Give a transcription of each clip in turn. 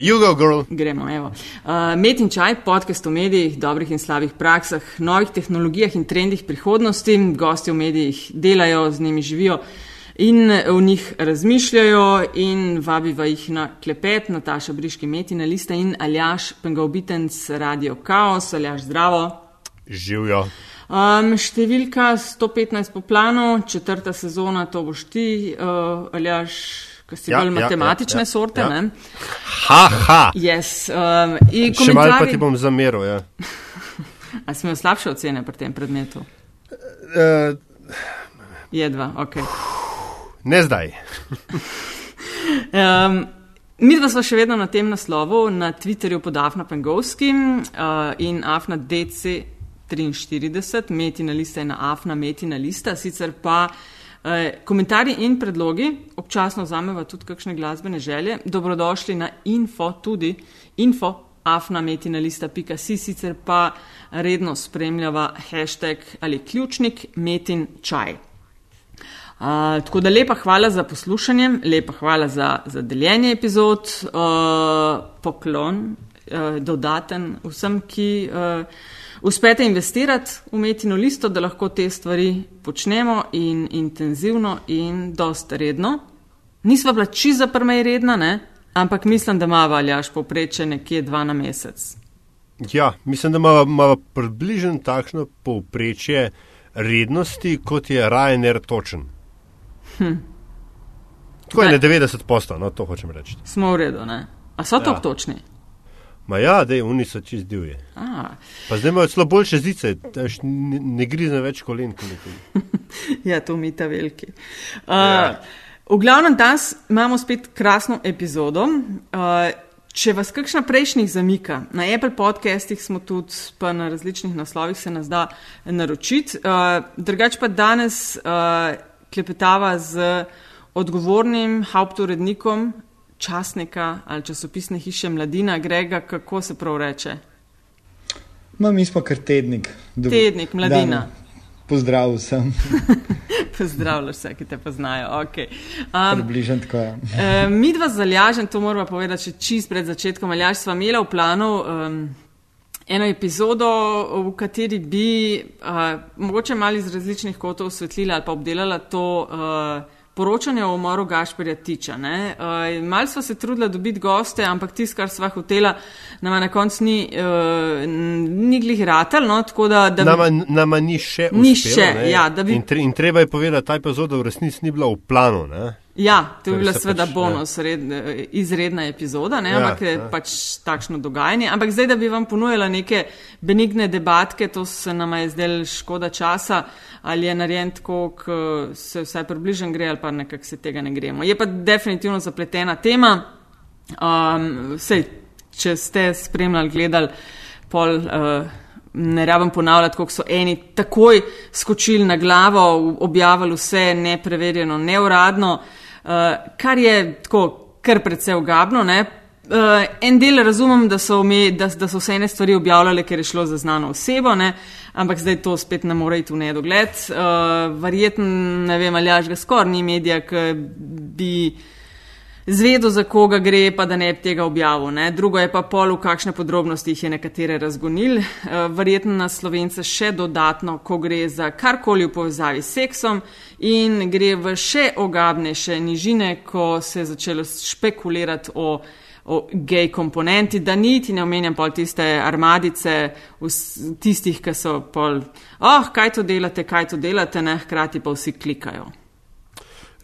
Jugo, girl. Gremo, evo. Uh, Met in čaj, podcast o medijih, dobrih in slabih praksah, novih tehnologijah in trendih prihodnosti. Gosti v medijih delajo, z njimi živijo in v njih razmišljajo in vabiva jih na klepet, Nataša Briški, Metina Lista in Aljaš Pengaubitenc, Radio Chaos. Aljaš, zdravo. Živijo. Um, številka 115 po planu, četrta sezona, to boš ti, uh, Aljaš ki si ja, bolj ja, matematične ja, ja, sorte. Ja. Ha, ha. Yes, um, Še malo pa ti bom zameril. Ja. A si imel slabše ocene pri tem predmetu? Uh, Jedva, ok. Ne zdaj. um, Mi dva smo še vedno na tem naslovu, na Twitterju pod Afna Pengovskim uh, in Afna DC43, metina lista je na Afna metina lista, sicer pa uh, Eh, komentarji in predlogi, občasno vzameva tudi kakšne glasbene želje, dobrodošli na info, tudi info, afnametinalista.si, sicer pa redno spremljava hashtag ali ključnik metin čaj. Uh, tako da lepa hvala za poslušanje, lepa hvala za, za deljenje epizod, uh, poklon, uh, dodaten vsem, ki. Uh, uspete investirati v metino listo, da lahko te stvari počnemo in intenzivno in dosta redno. Nisva bila čiza prmej redna, ne? ampak mislim, da ima valjaš popreče nekje dva na mesec. Ja, mislim, da ima približno takšno povprečje rednosti, kot je Ryanair točen. Hm. Tako je na 90 posto, no to hočem reči. Smo v redu, ne? A so ja. to točni? Ma ja, da oni so čist divji. Pa zdaj imajo celo boljše zice, ne, ne grizne več kolen. ja, to mi ta veliki. Uh, ja. V glavnem danes imamo spet krasno epizodo. Uh, če vas kakšna prejšnjih zamika, na Apple podcastih smo tudi, pa na različnih naslovih se nas da naročiti. Uh, drugač pa danes uh, klepetava z odgovornim haupturednikom časnika ali časopisne hiše Mladina, Grega, kako se prav reče? Ma, mi smo kar tednik. Do... Tednik, Mladina. Dan. Pozdrav vsem. Pozdravljaš vse, ki te poznajo. Okay. Um, Približen tako je. uh, mi dva zalažen, to moramo povedati čist pred začetkom. Ali sva imela v planu um, eno epizodo, v kateri bi uh, mogoče malo iz različnih kotov osvetlila ali pa obdelala to. Uh, poročanja o umoru Gašperja Tiča. Uh, mal smo se trudili dobiti goste, ampak tisto, kar sva hotela, nam na koncu ni, uh, ni glih ratelj. No, da, da nama, bi... nama ni še. Ni še, ja. Bi... In, tre, in treba je povedati, da ta epizoda v resnici ni bila v planu. Ne? Ja, to je bila seveda pač, bonus, red, izredna epizoda, ne, ja, ampak je ja. pač takšno dogajanje. Ampak zdaj, da bi vam ponujala neke benigne debatke, to se nam je zdel škoda časa, ali je narejen tako, da se vsaj približen gre, ali pa nekako se tega ne gremo. Je pa definitivno zapletena tema. Um, sej, če ste spremljali, gledali, pol. Uh, Ne rabim ponavljati, kako so eni takoj skočili na glavo, objavili vse nepreverjeno, neuradno. Uh, kar je tako kar precej ogabno. Uh, en del razumem, da so, me, da, da so vse ene stvari objavljale, ker je šlo za znano osebo, ne? ampak zdaj to spet ne more iti v nedogled. Uh, Verjetno, ne vem, ali až ga skoraj ni medija, ki bi zvedel, za koga gre, pa da ne bi tega objavil. Ne? Drugo je pa pol, v kakšne podrobnosti jih je nekatere razgonil. Uh, verjetno na slovence še dodatno, ko gre za karkoli v povezavi s seksom in gre v še ogabnejše nižine, ko se je začelo špekulirati o. O gej komponenti, da niti ne omenjam pol tiste armadice, tistih, ki so pol, oh, kaj to delate, kaj to delate, ne, hkrati pa vsi klikajo.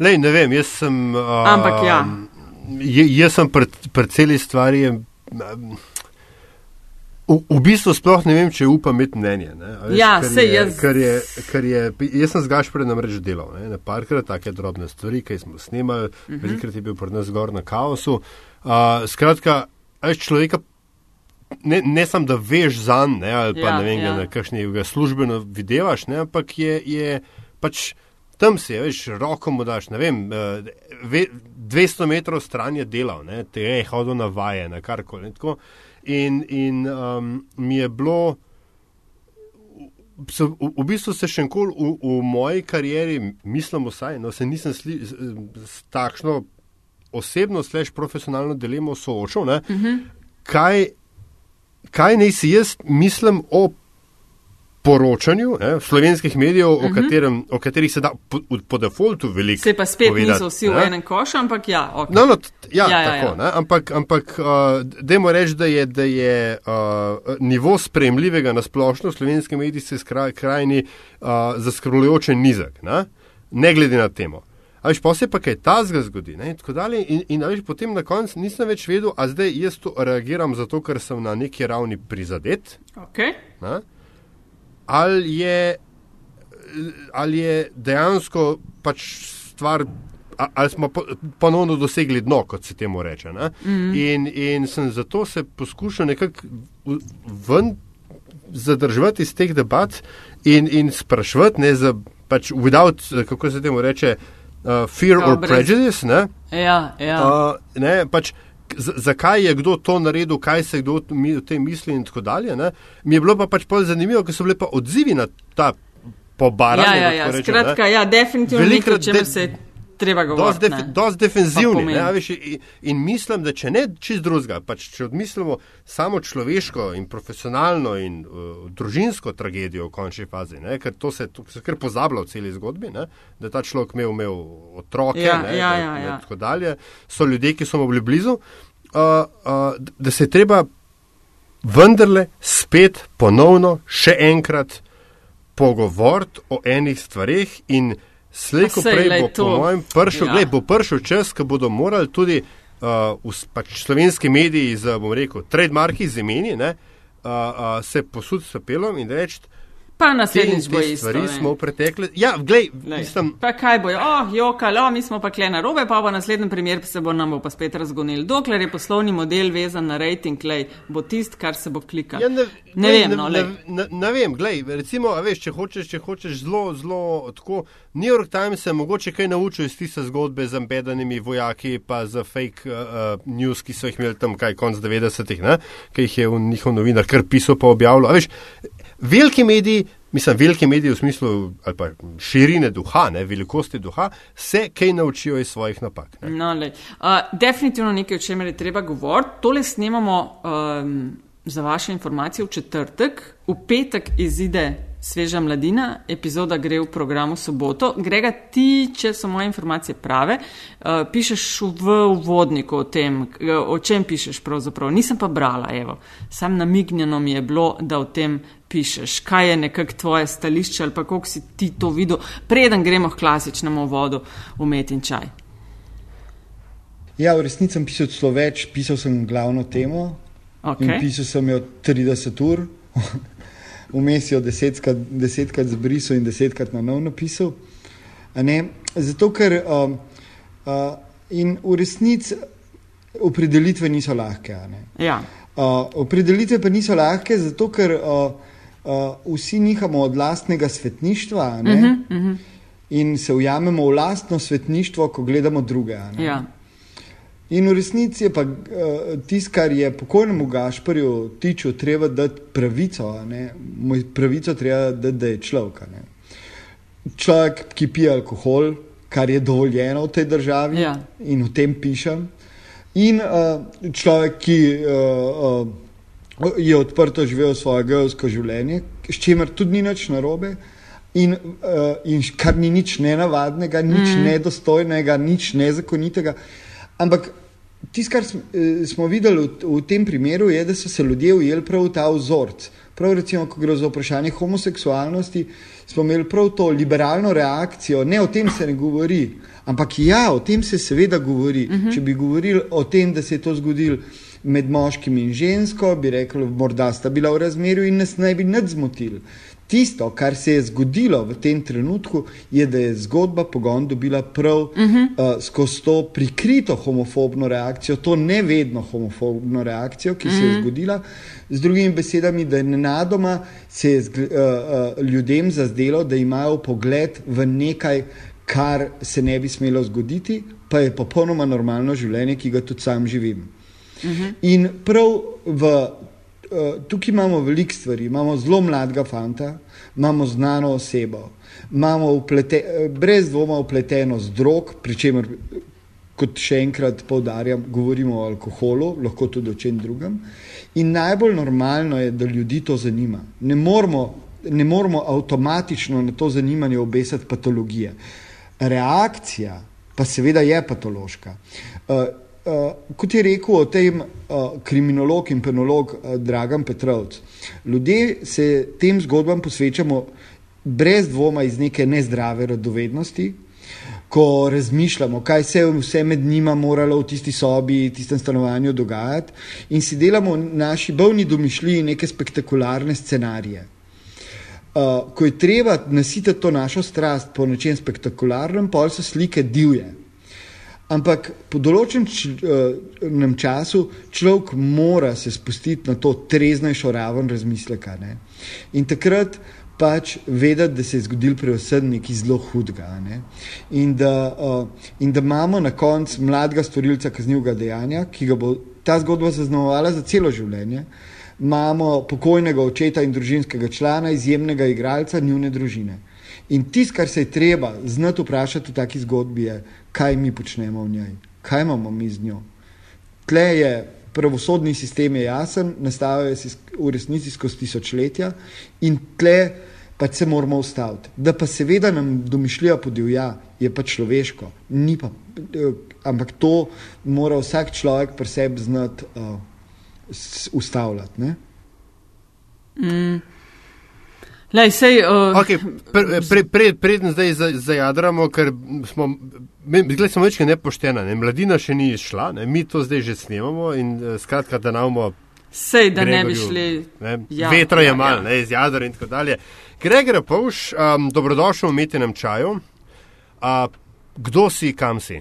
Lej, ne vem, jaz sem. Uh, Ampak ja jaz sem pred, pred celi stvari. V, v bistvu sploh ne vem, če upam imeti mnenje. Veš, ja, se jaz. Kar je, kar je, jaz sem z Gašporjem namreč delal, ne, ne parkrat, take drobne stvari, ki smo snemali, uh mhm. -huh. velikrat je bil pred nas zgor na kaosu. Uh, skratka, veš človeka, ne, ne samo da veš za njega, ali pa ja, ne vem, ja. na kakšni ga službeno videvaš, ne, ampak je, je pač tam si, veš, roko mu daš, ne vem, eh, ve, 200 metrov stran je delal, ne, te je hodil na vaje, na karkoli. In, in um, mi je bilo, v, v bistvu se še enkoli v, v moji karieri, mislim vsaj, no se nisem sli, s, s takšno osebno, sleš profesionalno dilemo soočil, uh -huh. kaj, kaj naj si jaz mislim o poročanju ne, slovenskih medijev, uh -huh. o, mhm. katerem, o katerih se da po, po defaultu veliko. Se pa spet povedati, niso vsi ne? v enem košu, ampak ja. Okay. No, no, ja, ja, ja, tako, ja. Ampak, ampak uh, dajmo reči, da je, da je uh, nivo spremljivega na splošno v slovenski medijski krajini uh, zaskrbljujoče nizek, ne? ne glede na temo. Veš, pa se pa kaj ta zgodi. In, in, in veš, potem na koncu nisem več vedel, a zdaj jaz to reagiram zato, ker sem na neki ravni prizadet. Okay ali je, ali je dejansko pač stvar, ali smo ponovno dosegli dno, kot se temu reče. Mm -hmm. in, in sem zato se poskušal nekako ven zadržati iz teh debat in, in sprašvati, ne za pač without, kako se temu reče. Uh, fear Kao, or brez. prejudice. Ne? Ja, ja. Uh, ne, pač, zakaj je kdo to naredil, kaj se kdo o tem misli in tako dalje. Ne? Mi je bilo pa pač bolj zanimivo, ker so bili pa odzivi na ta pobaranje. Ja, ja, ja. Skratka, ja, definitivno o čem se treba govoriti. Dosti defenzivni. Ne, viš, in, in mislim, da če ne čist drugega, pač če odmislimo samo človeško in profesionalno in uh, družinsko tragedijo v končni fazi, ne, ker to se, to se kar pozablja v celi zgodbi, ne, da ta človek imel, imel otroke ja, ne, ja, da, ja, ja. in tako dalje, so ljudje, ki so mu bili blizu, uh, uh, da se je treba vendarle spet ponovno še enkrat pogovoriti o enih stvarih in Slejko prej bo, po mojem, prišel, ja. gled, bo prišel čas, ko bodo morali tudi uh, v, pač slovenski mediji z, bom rekel, trademarki z imeni, ne, uh, uh, se posuditi s pepelom in reči, Pa naslednjič bo isto. Stvari smo v preteklosti. Ja, glej, mislim. Pa kaj bo, oh, jokalo, mi smo pa kle na robe, pa v naslednjem primeru se bo nam bo pa spet razgonil. Dokler je poslovni model vezan na rating, glej, bo tist, kar se bo klikal. Ja, ne, ne glej, vem, no, ne, ne, ne vem, glej, recimo, veš, če hočeš, če hočeš zelo, zelo tako, New York Times se mogoče kaj naučil iz tiste zgodbe z ambedanimi vojaki, pa z fake uh, news, ki so jih imeli tam kaj konc 90-ih, ki jih je njihov novinar kar pisal pa objavljal veliki mediji, mislim, veliki mediji v smislu širine duha, ne, velikosti duha, se kaj naučijo iz svojih napak. No, uh, definitivno nekaj, o čemer je treba govoriti. Tole snemamo um, za vaše informacije v četrtek, v petek izide Sveža mladina, epizoda gre v programu soboto. Grega, ti, če so moje informacije prave, uh, pišeš v uvodniku o tem, o čem pišeš pravzaprav. Nisem pa brala, evo. Sam namignjeno mi je bilo, da o tem pišeš. Kaj je nekako tvoje stališče ali kako si ti to videl, preden gremo k klasičnemu vodu umet in čaj. Ja, v resnici sem pisal celo več, pisal sem glavno temo. Okay. Pisal sem jo 30 ur. vmes jo desetkrat, desetkrat zbrisal in desetkrat na novo napisal. Zato, ker uh, uh, in v resnici opredelitve niso lahke. Ja. Uh, opredelitve pa niso lahke, zato ker uh, uh, vsi nihamo od lastnega svetništva uh -huh, uh -huh. in se ujamemo v lastno svetništvo, ko gledamo druge. Ja. In v resnici je pa uh, tisto, kar je pokojnemu Gašporju tiču, treba dati pravico, moj pravico treba dati, da je človek. Ne? Človek, ki pije alkohol, kar je dovoljeno v tej državi ja. in o tem pišem. In uh, človek, ki uh, uh, je odprto živel svoje geovsko življenje, s čimer tudi ni nič narobe. In, uh, in kar ni nič nenavadnega, nič mm. nedostojnega, nič nezakonitega. Ampak Tisto, kar eh, smo videli v, v tem primeru, je, da so se ljudje ujeli prav v ta vzorc. Prav, recimo, ko gre za vprašanje homoseksualnosti, smo imeli prav to liberalno reakcijo. Ne o tem se ne govori, ampak ja, o tem se seveda govori. Uh mhm. -huh. Če bi govorili o tem, da se je to zgodilo med moškim in žensko, bi rekli, morda sta bila v razmerju in nas ne bi nič zmotili. Tisto, kar se je zgodilo v tem trenutku, je, da je zgodba pogon dobila prav uh -huh. uh, skozi to prikrito homofobno reakcijo, to ne vedno homofobno reakcijo, ki uh -huh. se je mhm. zgodila. Z drugimi besedami, da je nenadoma se je uh, uh, ljudem zazdelo, da imajo pogled v nekaj, kar se ne bi smelo zgoditi, pa je popolnoma normalno življenje, ki ga tudi sam živim. Uh mhm. -huh. In prav v Eh, tukaj imamo veliko stvari. Imamo zelo mladega fanta, imamo znano osebo, imamo uplete, eh, brez dvoma upleteno z drog, pri čemer kot še enkrat povdarjam, govorimo o alkoholu, lahko tudi o čem drugem. In najbolj normalno je, da ljudi to zanima. Ne moramo, ne moramo avtomatično na to zanimanje obesati patologije. Reakcija pa seveda je patološka. Uh, uh, kot je rekel o tem uh, kriminolog in penolog uh, Dragan Petrovc, ljudje se tem zgodbam posvečamo brez dvoma iz neke nezdrave radovednosti, ko razmišljamo, kaj se je vse med njima moralo v tisti sobi, v tistem stanovanju dogajati, in si delamo naši bolni domišljiji neke spektakularne scenarije. Uh, ko je treba nasititi to našo strast po nečem spektakularnem, pa so slike divje. Ampak po določenem uh, času človek mora se spustiti na to treznejšo raven razmisleka. Ne? In takrat pač vedeti, da se je zgodil pri vsem nekaj zelo hudega. Ne? In, da, uh, in da imamo na koncu mladega storilca kaznivega dejanja, ki ga bo ta zgodba zaznamovala za celo življenje. Imamo pokojnega očeta in družinskega člana, izjemnega igralca njune družine. In tisto, kar se je treba znati vprašati v taki zgodbi, je, kaj mi počnemo v njej, kaj imamo mi z njo. Tle je pravosodni sistem je jasen, nastajajo se v resnici skozi tisočletja in tle pač se moramo ustaviti. Da pa seveda nam domišljija podivja, je pa človeško, pa, eh, ampak to mora vsak človek pri sebi znati uh, ustavljati. Mm. Lej, sej, uh... okay, pre, pre, pre, zdaj zajadramo, ker smo, mi smo večkrat nepoštena, ne? mladina še ni izšla, ne? mi to zdaj že snemamo in uh, skratka, da namo. Sej, da Gregorju, ne bi šli. Ne? Ja, Vetra je ja, malo, ja. iz jadra in tako dalje. Gregor Pavš, um, dobrodošel v Metinem čaju. Uh, kdo si, kam si?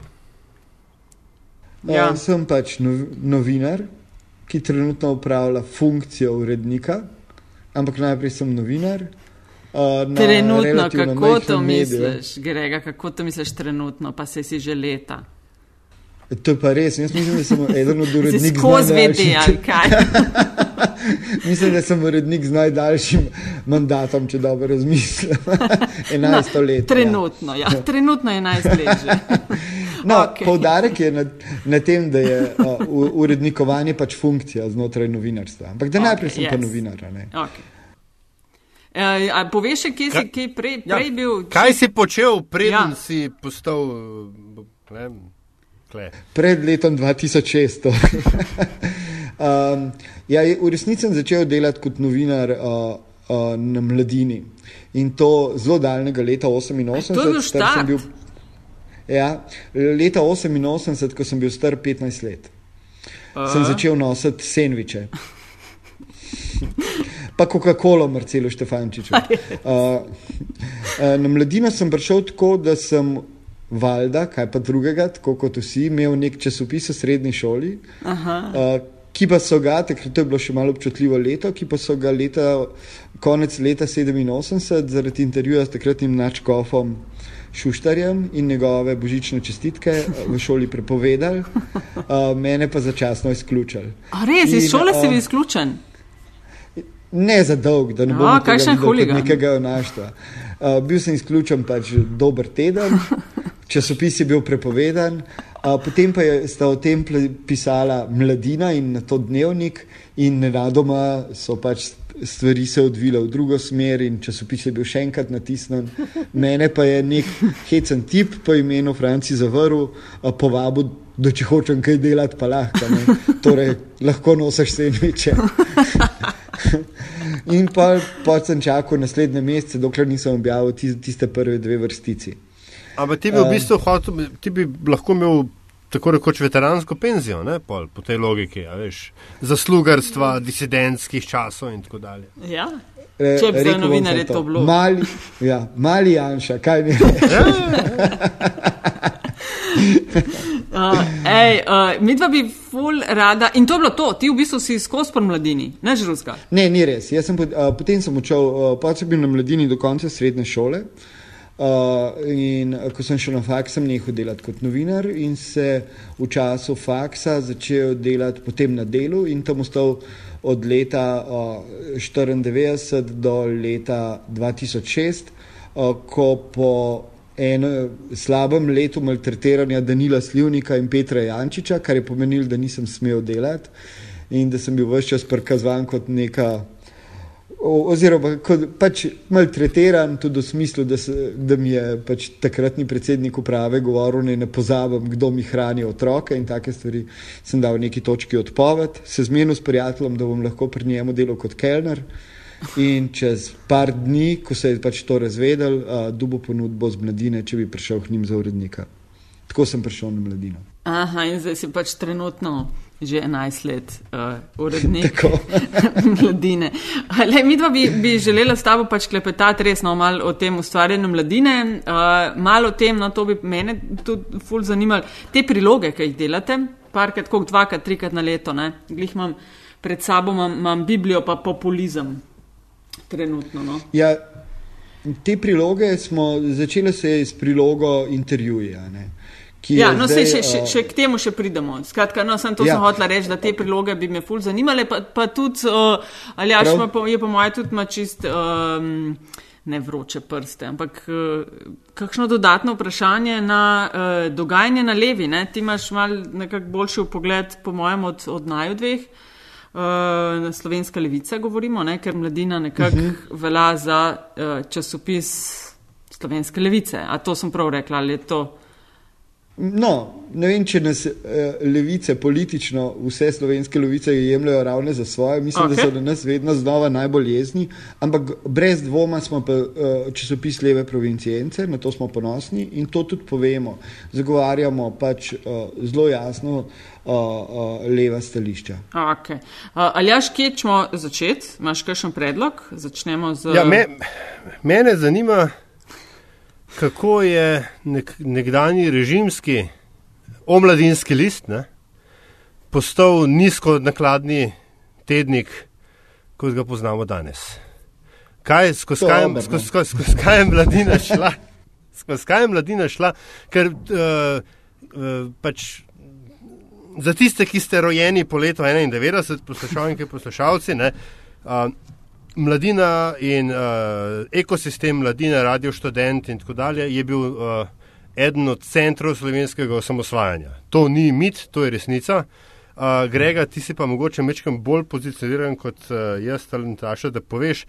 Ja. Uh, sem pač novinar, ki trenutno upravlja funkcijo urednika, ampak najprej sem novinar. Uh, trenutno, kako to misliš, Grega, kako to misliš trenutno, pa se si že leta? To je pa res, jaz mislim, da sem eden od urednikov. Skozi vidi, ali kaj. mislim, da sem urednik z najdaljšim mandatom, če dobro razmislim. 11 let. Ja. Trenutno, ja. ja. Trenutno je 11 let. Že. No, okay. Poudarek je na, na tem, da je uh, urednikovanje pač funkcija znotraj novinarstva. Ampak da najprej okay, sem yes. pa novinar. Uh, poveš, kje si kaj prej, ja, prej bil? Kaj si počel, preden ja. si postal? Ne, Pred letom 2006. um, ja, v resnici sem začel delati kot novinar uh, uh, na mladini in to zelo daljnega leta 88. To je bil bil, ja, leta 88, ko sem bil star 15 let, uh. sem začel nositi sendviče pa Coca-Cola, Marcelo Štefančič. Uh, uh, na mladino sem prišel tako, da sem valjda, kaj pa drugega, tako kot vsi, imel nek časopis v srednji šoli. Uh, ki pa so ga, takrat je bilo še malo občutljivo leto, ki pa so ga leta, konec leta 87 zaradi intervjuja s takratnim načkofom Šuštarjem in njegove božične čestitke v šoli prepovedali, uh, mene pa začasno izključili. A res, iz šole si bil izključen? Ne za dolg, da ne bo imel nekega naštva. Uh, bil sem izključen pač dober teden, časopis je bil prepovedan, uh, potem pa je, sta o tem pisala mladina in na to dnevnik, in nenadoma so pač stvari se odvile v drugo smer, in časopis je bil še enkrat natisnjen. Mene pa je nek hecen tip po imenu Franci zavrl, uh, povabil, da če hočem kaj delati, pa lahko. Torej, lahko nosiš sendviče. In pa, pa sem čakal naslednje mesece, dokler nisem objavil tiste prve dve vrstici. Ampak ti bi v bistvu hotel, ti bi lahko imel tako rekoč veteransko penzijo, ne, Pol, po tej logiki, veš, zaslugarstva, disidentskih časov in tako dalje. Ja. E, Če bi za novinarje to bilo. Mali, ja, mali Janša, kaj mi je. Uh, ej, uh, mi dva bi ful rada. In to je bilo to, ti v bistvu si skozi po mladini, ne že ruska. Ne, ni res. Sem, uh, potem sem učil, uh, pa sem bil na mladini do konca srednje šole. Uh, in uh, ko sem šel na faks, sem nehal delati kot novinar in se v času faksa začel delati potem na delu in tam ostal od leta 1994 uh, do leta 2006, uh, ko po enem slabem letu maltretiranja Danila Slivnika in Petra Jančiča, kar je pomenilo, da nisem smel delati in da sem bil vse čas prikazan kot neka. Oziroma, kot pač maltretiran, tudi v smislu, da, se, da mi je pač takratni predsednik uprave govoril, da ne pozabim, kdo mi hrani otroke in take stvari. Sem dal neki točki odpoved, se zmenil s prijateljem, da bom lahko pri njemu delal kot kelner. In čez par dni, ko se je pač to razvedel, uh, dubo ponudbo z mladine, če bi prišel k njim za urednika. Tako sem prišel na mladino. Aha, in zdaj si pač trenutno že 11 let uh, urednik mladine. Le, mi dva bi, bi želela s tabo pač klepetati resno malo o tem ustvarjanju mladine, uh, malo o tem, no to bi mene tudi ful zanimalo, te priloge, ki jih delate, parkrat, koliko dvakrat, trikrat na leto, ne, glih imam pred sabo, imam, imam Biblijo pa populizem trenutno. No? Ja, te priloge smo začeli se s prilogo intervjuja. Ja, no, zdaj, še, še, še k temu še pridemo. Skratka, no, sem to ja. hotela reči, da te priloge bi me ful zanimale, pa, pa tudi, uh, ali pa je po mojem tudi ma čist. Um, Ne vroče prste, ampak kakšno dodatno vprašanje na uh, dogajanje na levi. Ne? Ti imaš mal nekako boljši pogled, po mojem, od, od naju dveh. Uh, uh, slovenska levica, govorimo, ne, ker mladina nekako uh mhm. -huh. velja za uh, časopis slovenske levice. A to sem prav rekla, ali je to? No, ne vem, če nas uh, levice politično, vse slovenske levice jemljajo ravno za svoje. Mislim, okay. da so do nas vedno znova najbolj jezni, ampak brez dvoma smo pa uh, časopis leve provincijence, na to smo ponosni in to tudi povemo. Zagovarjamo pač uh, zelo jasno leva stališča. Okay. Ali jaš, kje ćemo začeti? Imaš kakšen predlog? Začnemo z. Ja, me, mene zanima kako je nek, nekdani režimski omladinski list ne, postal nizko nakladni tednik, kot ga poznamo danes. Kaj, skozi kaj, skozi, skozi, skozi kaj je mladina šla? Skozi kaj je mladina šla? Ker uh, uh, pač za tiste, ki ste rojeni po letu 91, poslušalniki, poslušalci, ne, uh, mladina in uh, ekosistem mladine, radio študent in tako dalje je bil uh, eden od centrov slovenskega osamosvajanja. To ni mit, to je resnica. Uh, Grega, ti si pa mogoče mečkam bolj pozicioniran kot uh, jaz, Talentaša, da poveš,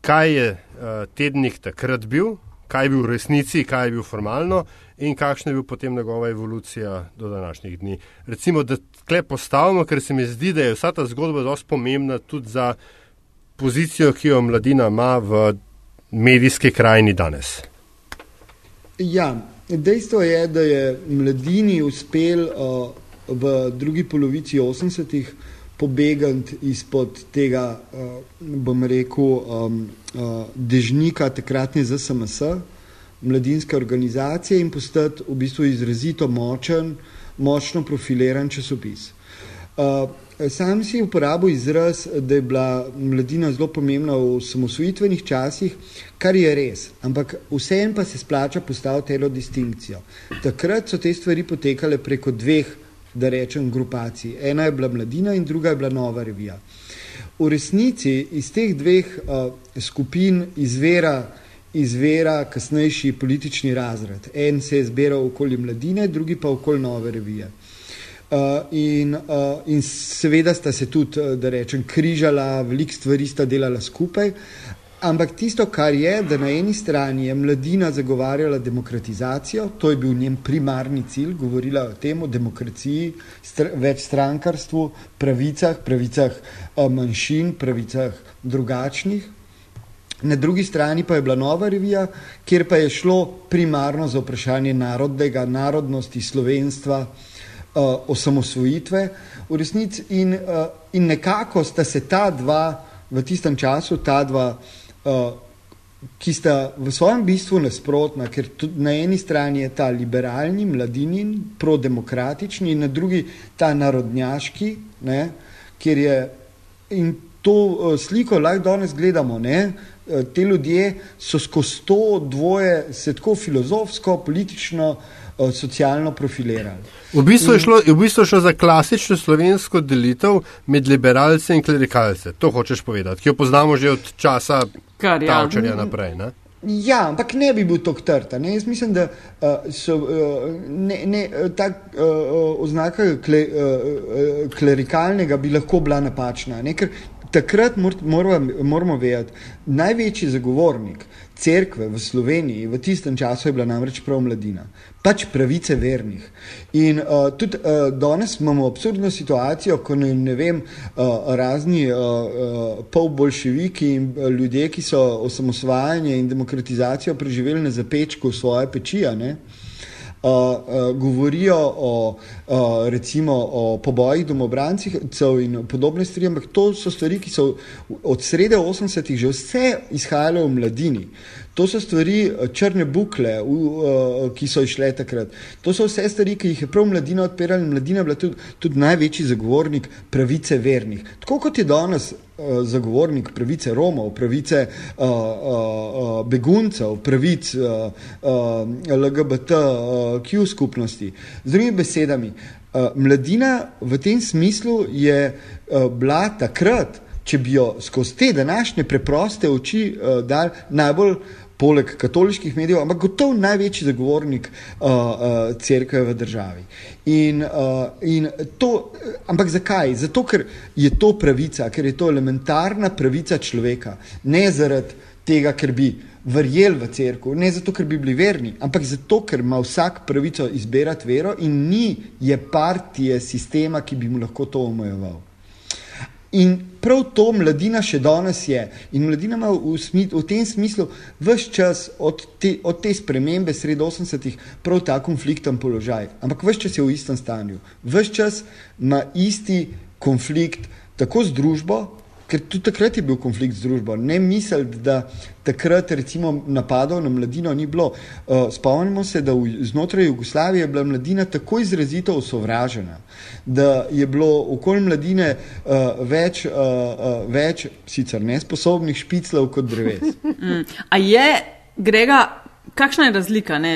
kaj je uh, tednik takrat bil, kaj je bil v resnici, kaj je bil formalno in kakšna je bil potem njegova evolucija do današnjih dni. Recimo, da tle postavimo, ker se mi zdi, da je vsa ta zgodba dosti pomembna tudi za pozicijo, ki jo mladina ima v medijski krajini danes? Ja, dejstvo je, da je mladini uspel uh, v drugi polovici 80-ih pobegati izpod tega, uh, bom rekel, um, uh, dežnika takratne ZSMS, mladinske organizacije in postati v bistvu izrazito močen, močno profiliran časopis. Uh, Sam si uporabil izraz, da je bila mladina zelo pomembna v samosvojitvenih časih, kar je res, ampak vsem pa se splača postaviti eno distinkcijo. Takrat so te stvari potekale preko dveh, da rečem, grupacij. Ena je bila mladina in druga je bila nova revija. V resnici iz teh dveh uh, skupin izvira, izvira kasnejši politični razred. En se je zbiral okoli mladine, drugi pa okoli nove revije. Uh, in, uh, in seveda sta se tudi, uh, da rečem, križala, veliko stvari sta delala skupaj. Ampak tisto, kar je, da na eni strani je mladina zagovarjala demokratizacijo, to je bil njen primarni cilj, govorila o tem, o demokraciji, str več strankarstvu, pravicah, pravicah manjšin, pravicah drugačnih. Na drugi strani pa je bila nova revija, kjer pa je šlo primarno za vprašanje narodnega, narodnosti, slovenstva, uh, osamosvojitve v resnici in, uh, in nekako sta se ta dva v tistem času, ta dva, uh, ki sta v svojem bistvu nasprotna, ker na eni strani je ta liberalni, mladinin, prodemokratični in na drugi ta narodnjaški, ne, kjer je in to uh, sliko lahko danes gledamo, ne, Te ljudje so skozi to dvoje se tako filozofsko, politično, socialno profilirali. V bistvu, je šlo, v bistvu šlo za klasično slovensko delitev med liberalce in klerikalce. To hočeš povedati, ki jo poznamo že od časa Tavčarja naprej. Ne? Ja, ampak ne bi bil to trta. Jaz mislim, da uh, so uh, ne, ne, ta uh, oznaka kle, uh, klerikalnega bi lahko bila napačna. Ne? Ker takrat moramo, moramo vedeti, največji zagovornik cerkve v Sloveniji v tistem času je bila namreč prav mladina, pač pravice vernih. In uh, tudi uh, danes imamo absurdno situacijo, ko ne, ne vem, uh, razni uh, uh, polbolševiki in ljudje, ki so osamosvajanje in demokratizacijo preživeli na zapečku svoje pečija. Ne? Uh, uh, govorijo o, uh, recimo, o pobojih domobrancih in podobne stvari, ampak to so stvari, ki so od srede 80-ih že vse izhajale v mladini. To so stvari, črne bukle, v, uh, ki so išle takrat. To so vse stvari, ki jih je prav mladina odpirala in mladina je bila tudi, tudi največji zagovornik pravice vernih. Tako kot je danes zagovornik pravice Romov, pravice uh, uh, uh, beguncev, pravic uh, uh, LGBTQ uh, skupnosti. Z drugimi besedami, uh, mladina v tem smislu je uh, bila takrat, če bi jo skozi te današnje preproste oči uh, dal najbolj poleg katoliških medijev, ampak gotovo največji zagovornik uh, uh, crkve v državi. In, uh, in to, ampak zakaj? Zato, ker je to pravica, ker je to elementarna pravica človeka. Ne zaradi tega, ker bi verjeli v crkvu, ne zato, ker bi bili verni, ampak zato, ker ima vsak pravico izbirati vero in ni je partije sistema, ki bi mu lahko to omejeval. In prav to mladina še danes je. In mladina ima v, smi, v tem smislu vse čas od te, od te spremembe sred 80-ih prav ta konflikten položaj. Ampak vse čas je v istem stanju. Vse čas ima isti konflikt tako z družbo, ker tudi takrat je bil konflikt z družbo. Ne misliti, da takrat recimo napadov na mladino ni bilo. Uh, spomnimo se, da v, znotraj Jugoslavije je bila mladina tako izrazito osovražena, da je bilo okoli mladine uh, več, uh, uh, več, sicer nesposobnih špiclov kot dreves. Mm. A je, Grega, kakšna je razlika, ne,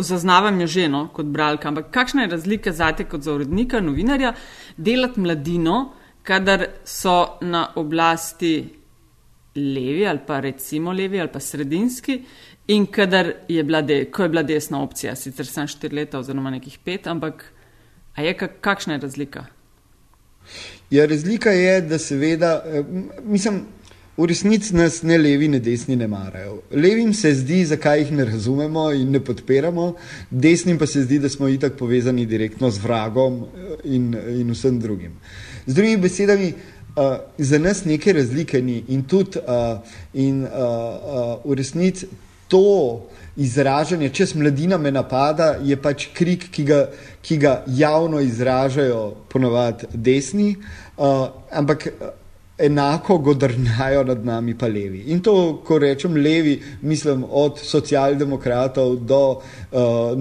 zaznavam jo ženo kot bralka, ampak kakšna je razlika zate kot za urednika, novinarja, delati mladino, kadar so na oblasti levi ali pa recimo levi ali pa sredinski in kadar je bila, de, ko je bila desna opcija, sicer sem štiri leta oziroma nekih pet, ampak a je kakšna je razlika? Ja, razlika je, da seveda, eh, mislim, v resnici nas ne levi, ne desni ne marajo. Levim se zdi, zakaj jih ne razumemo in ne podpiramo, desnim pa se zdi, da smo itak povezani direktno z vragom eh, in, in vsem drugim. Uh, Z drugimi besedami, uh, za nas neke razlike ni in tudi uh, in, uh, uh, v resnici to izražanje, če s mladina me napada, je pač krik, ki ga, ki ga javno izražajo ponovadi desni, uh, ampak. Enako godrnajo nad nami pa levi. In to, ko rečem levi, mislim od socialdemokratov do uh, uh,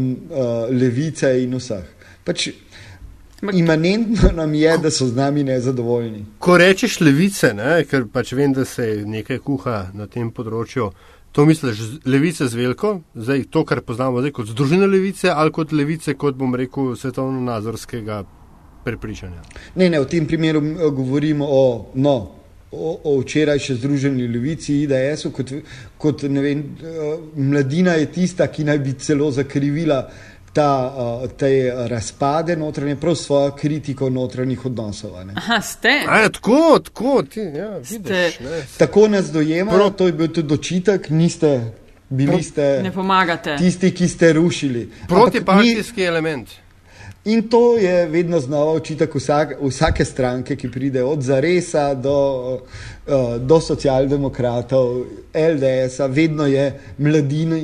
levice in vseh. Pač Imanentno nam je, da so z nami nezadovoljni. Ko rečeš levice, ne, ker pač vem, da se nekaj kuha na tem področju, to misliš levice z veliko, zdaj to, kar poznamo zdaj kot združene levice ali kot levice, kot bom rekel, svetovno-nazorskega prepričanja. Ne, ne, v tem primeru govorimo o, no, o, o včeraj še združeni levici, IDS-u, kot, kot ne vem, mladina je tista, ki naj bi celo zakrivila ta, uh, te razpade notranje, prav svojo kritiko notranjih odnosov. Aha, ste. A, tako, tako, ti, ja, vidiš, tako nas dojemajo, to je bil tudi očitek, niste bili ste ne pomagate. tisti, ki ste rušili. Protipartijski element. In to je vedno znova očitek vsak, vsake stranke, ki pride od Zaresa do, uh, do socialdemokratov, LDS-a, vedno je mladini,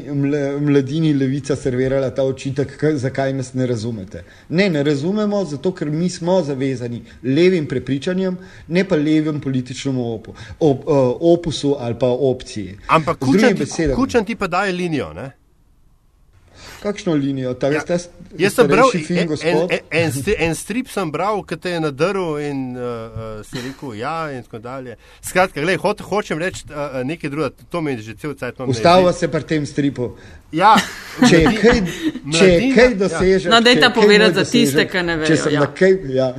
mladini levica servirala ta očitek, zakaj nas ne razumete. Ne, ne razumemo, zato ker mi smo zavezani levim prepričanjem, ne pa levim političnemu opu, op, uh, opusu ali pa opciji. Ampak kučan ti pa daje linijo, ne? Kakšno linijo? Ta, ja, ta, jaz sem bral en, en, en, en strip, sem bral, ki te je nadaril in uh, uh, si rekel, ja, in tako dalje. Skratka, gledaj, ho, hočem reči uh, nekaj drugega, to mi je že cel cel cel. Ustava se pri tem stripu. Ja, če je kaj, če je kaj dosežeš. No, daj ta povedati za tiste, ki ne vejo. Ja. Kaj, ja.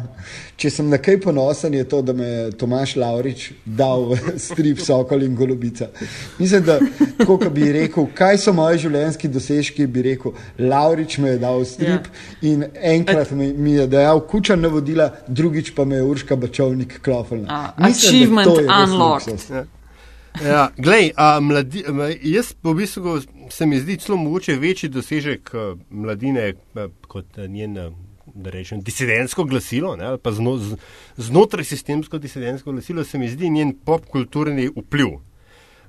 Če sem na kaj ponosen, je to, da me je Tomaš Laurič dal v strip Sokol in Golobica. Mislim, da kot bi rekel, kaj so moji življenjski dosežki, bi rekel, Laurič me je dal v strip ja. in enkrat mi, mi je dajal kuča navodila, drugič pa me je Urška Bačovnik klofel. Achievement unlocked. Ja. Ja, glej, a, mladi, jaz po bistvu se mi zdi celo mogoče večji dosežek mladine kot njen da rečem, disidentsko glasilo, ne, ali pa zno, z, znotraj sistemsko disidentsko glasilo, se mi zdi njen popkulturni vpliv.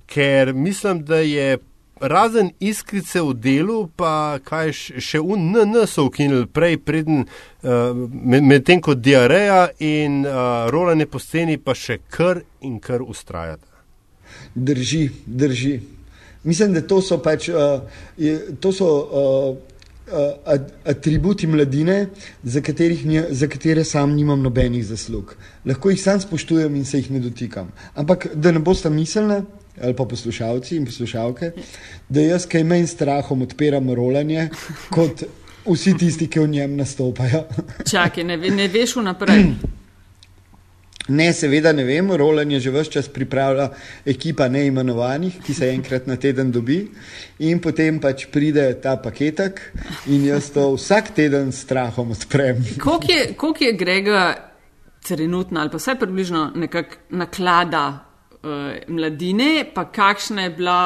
Ker mislim, da je razen iskrice v delu, pa kaj še v NN so ukinili prej, preden uh, medtem med kot diareja in uh, rolanje po sceni, pa še kar in kar ustrajata. Drži, drži. Mislim, da to so pač. Uh, je, to so, uh, atributi mladine, za, nje, za katere sam nimam nobenih zaslug. Lahko jih sam spoštujem in se jih ne dotikam. Ampak da ne boste mislili, ali pa poslušalci in poslušalke, da jaz kaj manj strahom odpiram rolanje kot vsi tisti, ki v njem nastopajo. Čakaj, ne, ne veš vnaprej. Ne, seveda ne vem, Roland je že vse čas pripravila ekipa neimenovanih, ki se enkrat na teden dobi in potem pač pride ta paketek in jaz to vsak teden s strahom odprem. Koliko je, je Grega trenutno ali pa vse približno nekako naklada uh, mladine, pa kakšna je bila,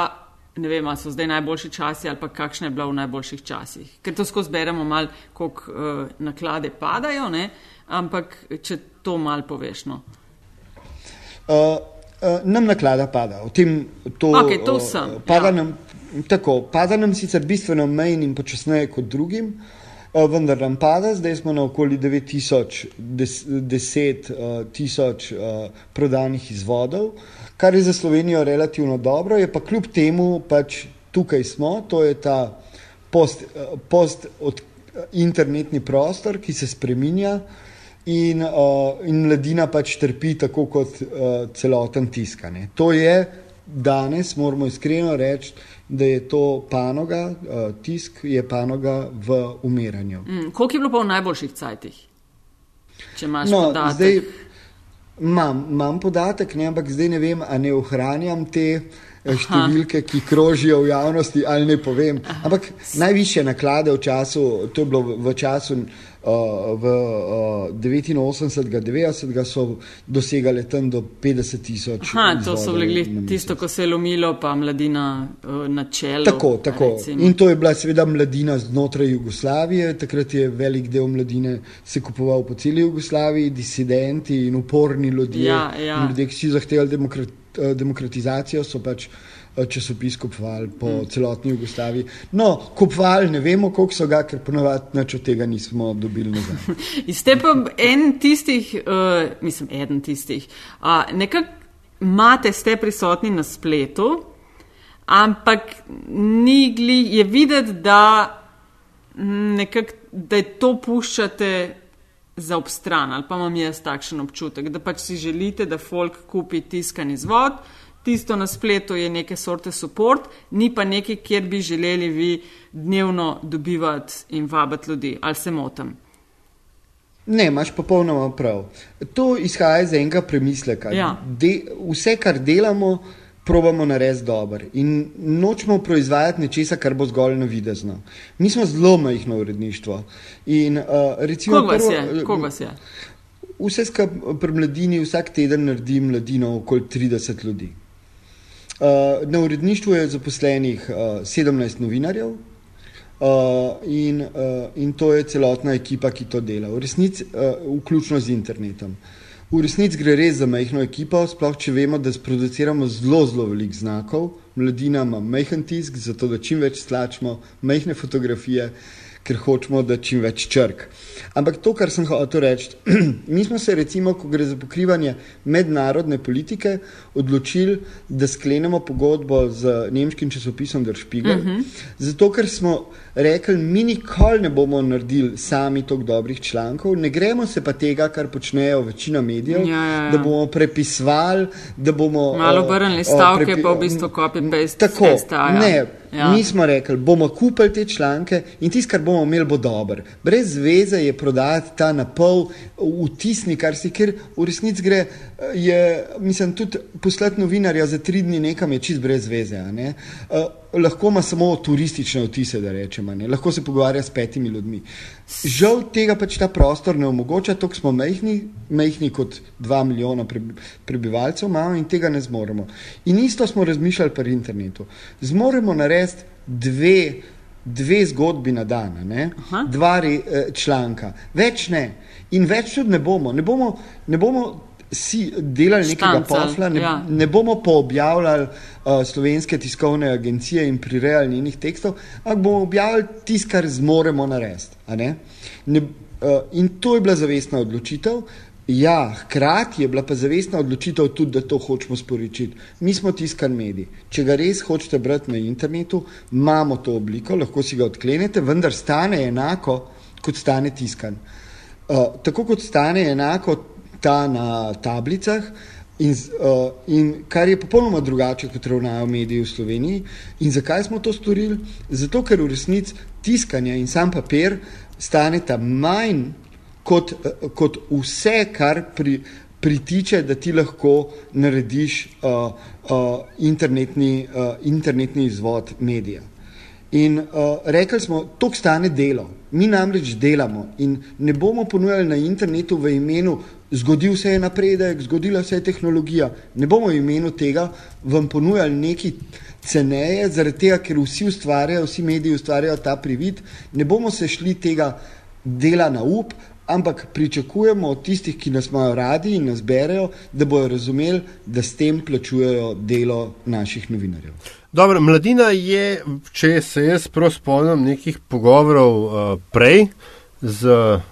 ne vem, ali so zdaj najboljši časi ali pa kakšna je bila v najboljših časih. Ker to skozi beremo mal, koliko uh, naklade padajo, ne? ampak če to mal poveš. No. Uh, uh, nam naklada pada, o tem to, okay, to sem. Uh, pada, ja. nam, tako, pada nam sicer bistveno manj in počasneje kot drugim, uh, vendar nam pada, zdaj smo na okoli 9000, 10 tisoč uh, prodanih izvodov, kar je za Slovenijo relativno dobro, je pa kljub temu pač tukaj smo, to je ta post, post od, internetni prostor, ki se spreminja in, uh, in mladina pač trpi tako kot uh, celoten tiskanje. To je danes, moramo iskreno reči, da je to panoga, uh, tisk je panoga v umiranju. Mm, koliko je bilo pa v najboljših cajtih? Če imaš no, podatek. Zdaj, Imam, imam podatek, ne, ampak zdaj ne vem, ali ne ohranjam te številke, ki krožijo v javnosti, ali ne povem. Ampak najviše naklade v času, to je bilo v času uh, v uh, 89, 90 so dosegale tam do 50 tisoč. Ha, to so bili tisto, ko se je lomilo, pa mladina uh, na čelu. Tako, tako. In to je bila seveda mladina znotraj Jugoslavije. Takrat je velik del mladine se kupoval po celi Jugoslaviji, disidenti in uporni ljudje, ja, ja. ljudje ki so zahtevali demokrat, uh, demokratizacijo, so pač. Eh, časopis kupovali po mm. celotni Jugoslaviji. No, kupovali ne vemo, koliko so ga, ker ponovadi nič od tega nismo dobili nazaj. Ste pa en tistih, uh, mislim, eden tistih, uh, nekako imate, ste prisotni na spletu, ampak nigli je videti, da, nekak, da to puščate. Za obstran, ali pa imam jaz takšen občutek, da pač si želite, da folk kupi tiskan izvod, uh, tisto na spletu je neke sorte support, ni pa nekaj, kjer bi želeli vi dnevno dobivati in vabiti ljudi. Ali se motim? Ne, imaš popolnoma prav. To izhaja iz enega premisleka. Ja. De, vse, kar delamo, probamo narediti dobro. In nočemo proizvajati nečesa, kar bo zgolj na videzno. Mi smo zelo majhno uredništvo. In, uh, recimo, Kog vas je? Kog vas je? Vse skupaj pri mladini, vsak teden naredi mladino okoli 30 ljudi. Uh, na uredništvu je zaposlenih uh, 17 novinarjev uh, in, uh, in to je celotna ekipa, ki to dela, v resnici, uh, vključno z internetom. V resnici gre res za majhno ekipo, sploh če vemo, da sproduciramo zelo, zelo velik znakov. Mladina ima majhen tisk, zato da čim več slačemo, majhne fotografije, ker hočemo, da čim več črk. Ampak to, kar sem hotel reči, mi smo se, recimo, ko gre za pokrivanje mednarodne politike, odločili, da sklenemo pogodbo z nemškim časopisom Der Spiegel. Uh mhm. -huh. Zato, ker smo rekli, mi nikoli ne bomo naredili sami toliko dobrih člankov, ne gremo se pa tega, kar počnejo večina medijev, ja, ja, ja. da bomo prepisvali, da bomo. Malo obrnili stavke, prepi... pa v bistvu copy-paste. Tako, ne, Ja. Mi smo rekli, bomo kupili te članke in tisto, kar bomo imeli, bo dobro. Brez veze je prodati ta napol vtisni, kar si, ker v resnici gre, je, mislim, tudi poslati novinarja za tri dni nekam je čist brez veze. Uh, lahko ima samo turistične vtise, da rečemo, lahko se pogovarja s petimi ljudmi. Žal tega pač ta prostor ne omogoča, tako smo mehni, mehni kot dva milijona prebivalcev imamo in tega ne zmoremo. In isto smo razmišljali pri internetu. Zmoremo narediti dve, dve zgodbi na dan, dva re, eh, članka, več ne. In več tudi ne bomo. Ne bomo, ne bomo si delali nekega posla, ne, ja. ne bomo pa objavljali uh, slovenske tiskovne agencije in prirejali njenih tekstov, ampak bomo objavljali tisto, kar zmoremo narediti. Uh, in to je bila zavestna odločitev. Ja, hkrati je bila pa zavestna odločitev tudi, da to hočemo sporočiti. Mi smo tiskan medij. Če ga res hočete brati na internetu, imamo to obliko, lahko si ga odklenete, vendar stane enako, kot stane tiskan. Uh, tako kot stane enako ta na tablicah. In, uh, in kar je popolnoma drugače, kot ravnajo mediji v Sloveniji. In zakaj smo to storili? Zato, ker v resnici tiskanje in sam papir staneta manj kot, uh, kot vse, kar pri, pritiče, da ti lahko narediš uh, uh, internetni, uh, internetni izvod medija. In uh, rekli smo, to stane delo. Mi namreč delamo in ne bomo ponujali na internetu v imenu, zgodil se je napredek, zgodila se je tehnologija. Ne bomo v imenu tega vam ponujali nekaj ceneje, zaradi tega, ker vsi ustvarjajo, vsi mediji ustvarjajo ta privid. Ne bomo se šli tega dela na up, ampak pričakujemo od tistih, ki nas imajo radi in nas berejo, da bodo razumeli, da s tem plačujejo delo naših novinarjev. Dobro, mladina je, če se jaz prav spomnim, nekih pogovorov uh, prej z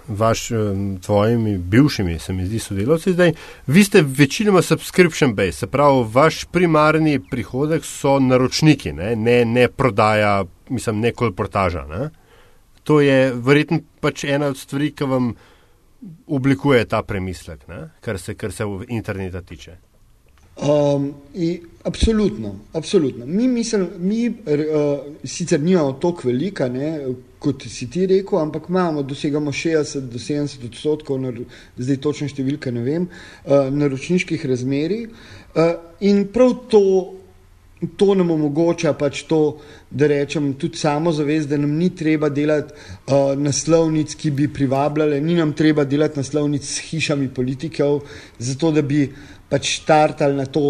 vašimi, tvojimi bivšimi, se mi zdi, sodelavci zdaj. Vi ste večinoma subscription based, se pravi, vaš primarni prihodek so naročniki, ne, ne, ne prodaja, mislim, ne kolportaža. Ne? To je verjetno pač ena od stvari, ki vam oblikuje ta premislek, ne? kar se, kar se interneta tiče. Um, absolutno, absolutno. Mi, mislim, mi uh, sicer nimamo toliko velika, ne, kot si ti rekel, ampak imamo, dosegamo 60 do 70 odstotkov, nar, zdaj točno številke ne vem, uh, naročniških razmerij. Uh, in prav to, to nam omogoča pač to, da rečem tudi samozavest, da nam ni treba delati uh, naslovnic, ki bi privabljale, ni nam treba delati naslovnic s hišami politikov, zato da bi pač štartali na to,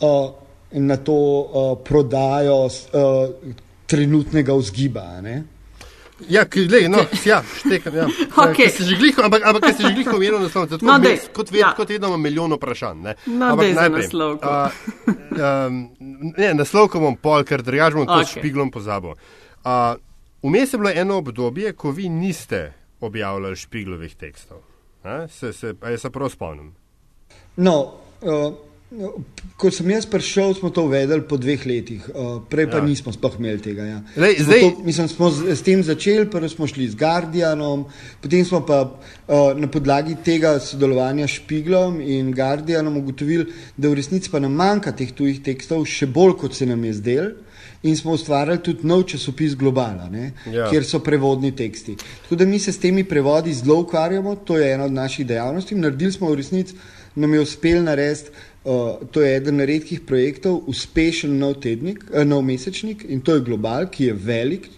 uh, na to uh, prodajo uh, trenutnega vzgiba. Ne? Ja, glej, no, ja, štekam, ja. okay. gliho, ampak, ampak ker si že gliho omenil naslov, tako no, mes, kot, ved, ja. kot vedno imam milijon vprašanj. Ne. No, ampak najprej, naslov. Uh, um, ne, naslov, bom pol, ker drugač bom okay. to špiglom pozabil. Uh, vmes je bilo eno obdobje, ko vi niste objavljali špiglovih tekstov. Se, se, a jaz se prav spomnim. No, Uh, ko sem jaz prišel, smo to uvedli po dveh letih, uh, prej pa ja. nismo sploh imeli tega. Ja. Lej, zdaj... to, mislim, smo z, s tem začeli, prvo smo šli z Guardianom, potem smo pa uh, na podlagi tega sodelovanja s Špiglom in Guardianom ugotovili, da v resnici pa nam manjka teh tujih tekstov, še bolj kot se nam je zdel. In smo ustvarjali tudi nov časopis Globala, ja. kjer so prevodni teksti. Tako da mi se s temi prevodi zelo ukvarjamo, to je ena od naših dejavnosti. Naredili smo v resnici nam je uspel narediti, uh, to je eden redkih projektov, uspešen nov, tednik, uh, nov mesečnik in to je Global, ki je velik,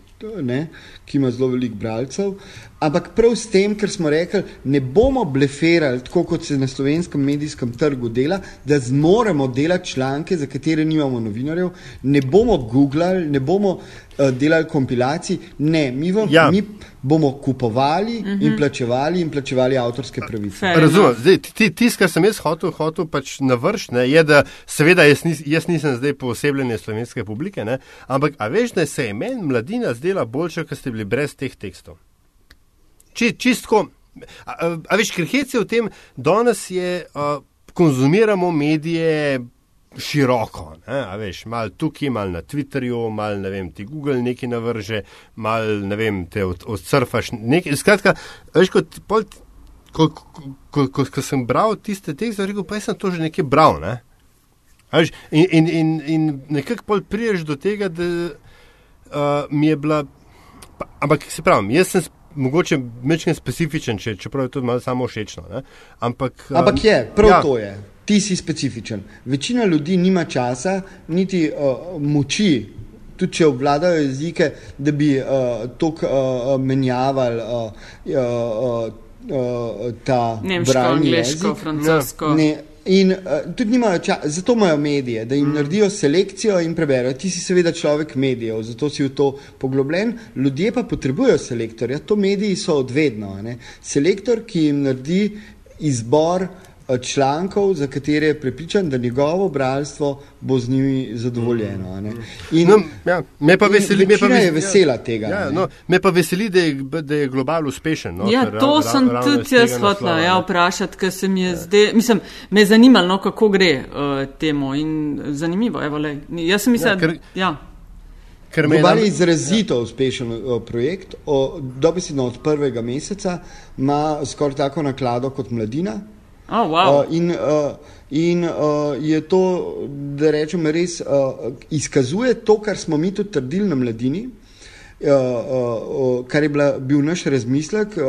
ne, ki ima zelo veliko bralcev. Ampak prav s tem, ker smo rekli, ne bomo bleferali, tako kot se na slovenskem medijskem trgu dela, da zmoremo delati članke, za katere nimamo novinarjev, ne bomo googlali, ne bomo uh, delali kompilacij, ne, mi, vam, ja. mi bomo kupovali uh -huh. in mhm. plačevali in plačevali avtorske pravice. Razumem, zdaj tisto, kar sem jaz hotel, hotel pač navršiti, je, da seveda jaz, nis, jaz nisem zdaj poosebljen slovenske publike, ne, ampak a veš, da se je meni mladina zdela boljša, ker ste bili brez teh tekstov. Či, čistko, a, a, a veš, ker hec je v tem, danes je, a, konzumiramo medije široko, ne, veš, mal tukaj, mal na Twitterju, mal ne vem, ti Google nekaj navrže, mal ne vem, te od, odsurfaš nekaj. Skratka, veš, kot pol, ko, ko, ko, ko, ko sem bral tiste tekste, rekel, pa sem to že nekaj bral, ne. Veš, in in, in, in nekako pol priješ do tega, da uh, mi je bila, pa, ampak se pravi, jaz sem mogoče mečem specifičen, če, čeprav je to malo samo všečno. Ampak, um, ampak je, prav ja. to je. Ti si specifičen. Večina ljudi nima časa, niti uh, moči, tudi če obvladajo jezike, da bi uh, to uh, menjavali. Uh, uh, uh, ta nemško, angliško, francosko. Ne, in uh, tudi nimajo časa, zato imajo medije, da jim mm. naredijo selekcijo in preberajo. Ti si seveda človek medijev, zato si v to poglobljen. Ljudje pa potrebujejo selektorja, to mediji so odvedno. Ne? Selektor, ki jim naredi izbor uh, člankov, za katere je prepričan, da njegovo bralstvo bo z njimi zadovoljeno. In, no, ja, me pa veseli, me pa veseli, je vesela tega. Ja, no, me pa veseli, da je, da je global uspešen. No, ja, to rav, sem rav, tudi jaz hotla ja, vprašati, ker se mi je ja. zdaj, mislim, me je zanimalo, no, kako gre uh, temu in zanimivo. Evo, le, jaz sem mislila, ja, ker, ja. Global je izrazito ja. uspešen uh, projekt. Dobesedno od prvega meseca ima skoraj tako naklado kot mladina. Oh, wow. uh, in uh, in uh, je to, da rečem, res uh, izkazuje to, kar smo mi tudi trdili na mladini. Uh, uh, kar je bila, bil naš razmislek uh,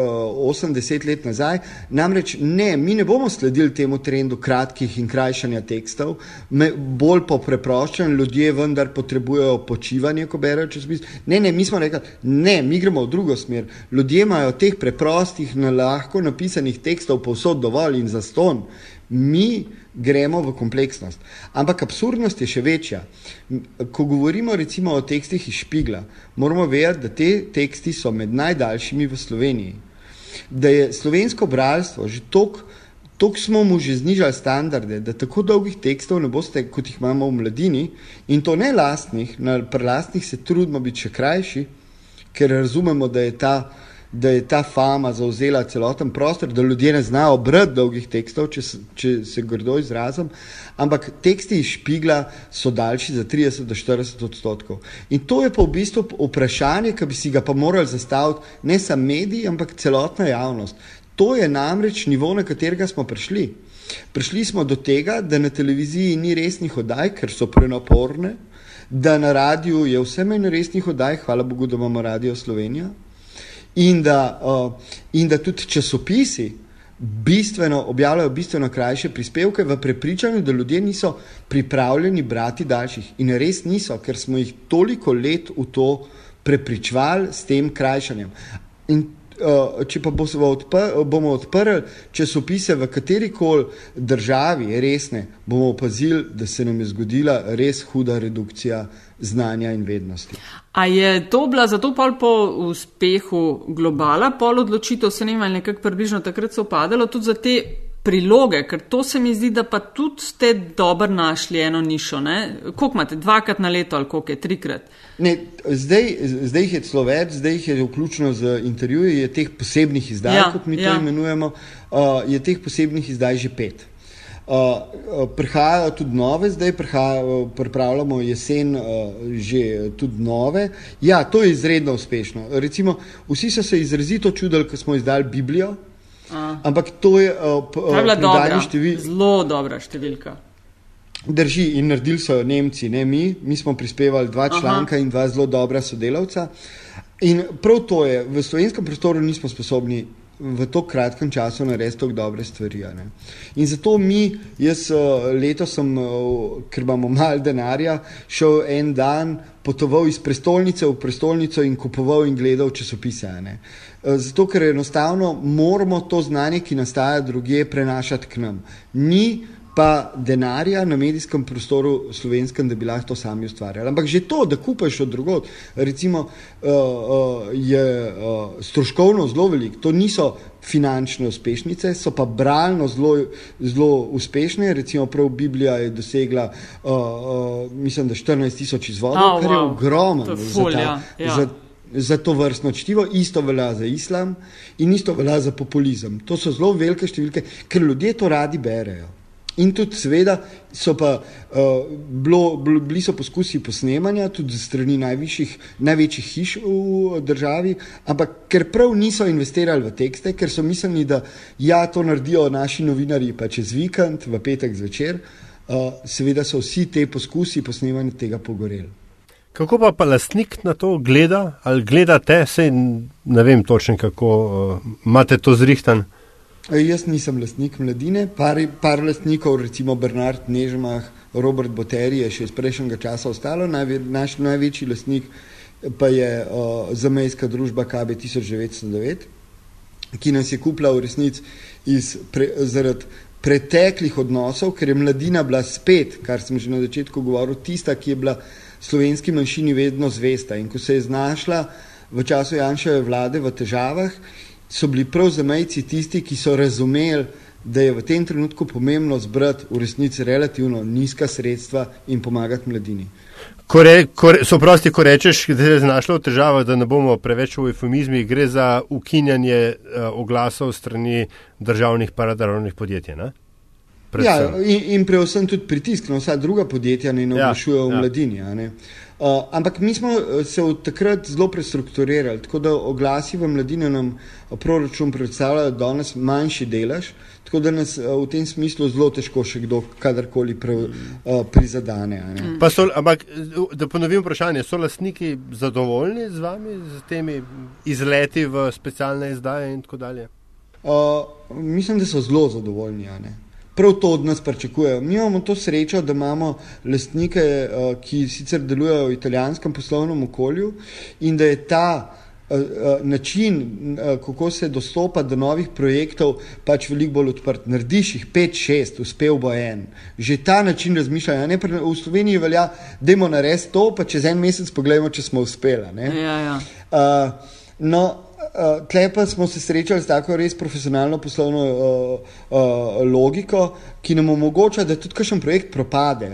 80 let nazaj. Namreč ne, mi ne bomo sledili temu trendu kratkih in krajšanja tekstov, me, bolj po preproščanju, ljudje vendar potrebujejo počivanje, ko berejo časopis. Ne, ne, mi smo rekli, ne, mi gremo v drugo smer. Ljudje imajo teh preprostih, na lahko napisanih tekstov povsod dovolj in zaston. Mi gremo v kompleksnost. Ampak absurdnost je še večja. Ko govorimo recimo o tekstih iz Špigla, moramo vedeti, da te teksti so med najdaljšimi v Sloveniji. Da je slovensko bralstvo že toliko, toliko smo mu že znižali standarde, da tako dolgih tekstov ne boste, kot jih imamo v mladini, in to ne lastnih, na prelastnih se trudimo biti še krajši, ker razumemo, da je ta da je ta fama zauzela celoten prostor, da ljudje ne znajo brati dolgih tekstov, če, če se grdo izrazim, ampak teksti iz špigla so daljši za 30 do 40 odstotkov. In to je pa v bistvu vprašanje, ki bi si ga pa morali zastaviti ne samo mediji, ampak celotna javnost. To je namreč nivo, na katerega smo prišli. Prišli smo do tega, da na televiziji ni resnih oddaj, ker so prenaporne, da na radiju je vse manj resnih oddaj, hvala Bogu, da imamo Radio Slovenija in da, in da tudi časopisi bistveno, objavljajo bistveno krajše prispevke v prepričanju, da ljudje niso pripravljeni brati daljših. In res niso, ker smo jih toliko let v to prepričvali s tem krajšanjem. In če pa odpr bomo odprli časopise v kateri koli državi, resne, bomo opazili, da se nam je zgodila res huda redukcija znanja in vednosti. A je to bila zato pol po uspehu globala, pol odločitev se ne ima nekako približno takrat so upadalo tudi za te priloge, ker to se mi zdi, da pa tudi ste dobro našli eno nišo. Koliko imate, dvakrat na leto ali koliko je, trikrat? Ne, zdaj, zdaj jih je celo več, zdaj jih je vključeno z intervjuji, je teh posebnih izdaj, ja, kot mi ja. to imenujemo, uh, je teh posebnih izdaj že pet. Uh, prihajajo tudi nove, zdaj pripravljamo jesen, uh, že tudi nove. Ja, to je izredno uspešno. Recimo, vsi so se izrazito čudili, ko smo izdali Biblijo. A. Ampak to je uh, števil... zelo dobra številka. Drži in naredili so jo Nemci, ne mi. Mi smo prispevali dva članka Aha. in dva zelo dobra sodelavca. In prav to je, v slovenskem prostoru nismo sposobni v tako kratkem času narediti tako dobre stvari. In zato mi, jaz eh, letos, sem, eh, ker imamo malo denarja, šel en dan, potoval iz prestolnice v prestolnico in kupoval in gledal časopise. Eh, zato, ker enostavno moramo to znanje, ki nastaja drugje, prenašati k nam. Ni pa denarja na medijskem prostoru slovenskem, da bi lahko to sami ustvarjali. Ampak že to, da kupaš od drugot, recimo, uh, uh, je uh, stroškovno zelo velik. To niso finančne uspešnice, so pa bralno zelo, zelo uspešne. Recimo, prav Biblija je dosegla, uh, uh, mislim, da 14 tisoč izvodov, oh, kar je wow. ogromno za, ja. ja. za, za to vrstno čtivo. Isto velja za islam in isto velja za populizem. To so zelo velike številke, ker ljudje to radi berejo. In tudi, seveda, so pa uh, bilo, bili so poskusi posnemanja, tudi strani največjih hiš v državi, ampak ker prav niso investirali v tekste, ker so mislili, da ja, to naredijo naši novinari pa čez vikend, v petek zvečer, uh, seveda so vsi te poskusi posnemanja tega pogoreli. Kako pa, pa lastnik na to gleda, ali gledate, sej ne vem točno, kako uh, imate to zrihtan? Jaz nisem lastnik mladine, par, par lastnikov, recimo Bernard Nežmah, Robert Boteri je še iz prejšnjega časa ostalo, Najve, naš največji lastnik pa je uh, zamejska družba KB 1909, ki nas je kupila v resnici pre, zaradi preteklih odnosov, ker je mladina bila spet, kar sem že na začetku govoril, tista, ki je bila slovenski manjšini vedno zvesta. In ko se je znašla v času Janševe vlade v težavah, so bili prav zamejci tisti, ki so razumeli, da je v tem trenutku pomembno zbrati v resnici relativno nizka sredstva in pomagati mladini. Kore, kore, so prosti, ko rečeš, da se je znašlo v težavah, da ne bomo preveč v eufemizmih, gre za ukinjanje uh, oglasov strani državnih paradržavnih podjetij. Ne? Ja, in, in predvsem tudi pritisk na vsa druga podjetja, ne oglašujejo ja, ja. mladini. Uh, ampak mi smo uh, se od takrat zelo prestrukturirali, tako da oglasi v mladini nam proračun predstavljajo danes manjši delež, tako da nas uh, v tem smislu zelo težko še kdo kadarkoli pre, uh, prizadane. So, ampak, da ponovim vprašanje, so lastniki zadovoljni z vami, z temi izleti v specialne izdaje in tako dalje? Uh, mislim, da so zelo zadovoljni prav to od nas pričakujejo. Mi imamo to srečo, da imamo lastnike, uh, ki sicer delujejo v italijanskem poslovnem okolju in da je ta uh, uh, način, kako se dostopa do novih projektov, pač veliko bolj odprt. Narediš jih pet, šest, uspel bo en. Že ta način razmišljanja. Ne, v Sloveniji velja, da imamo narediti to, pa čez en mesec pogledamo, če smo uspeli. Ja, ja. uh, no, uh, tle pa smo se srečali z tako res profesionalno poslovno uh, uh, logiko, ki nam omogoča, da tudi kakšen projekt propade.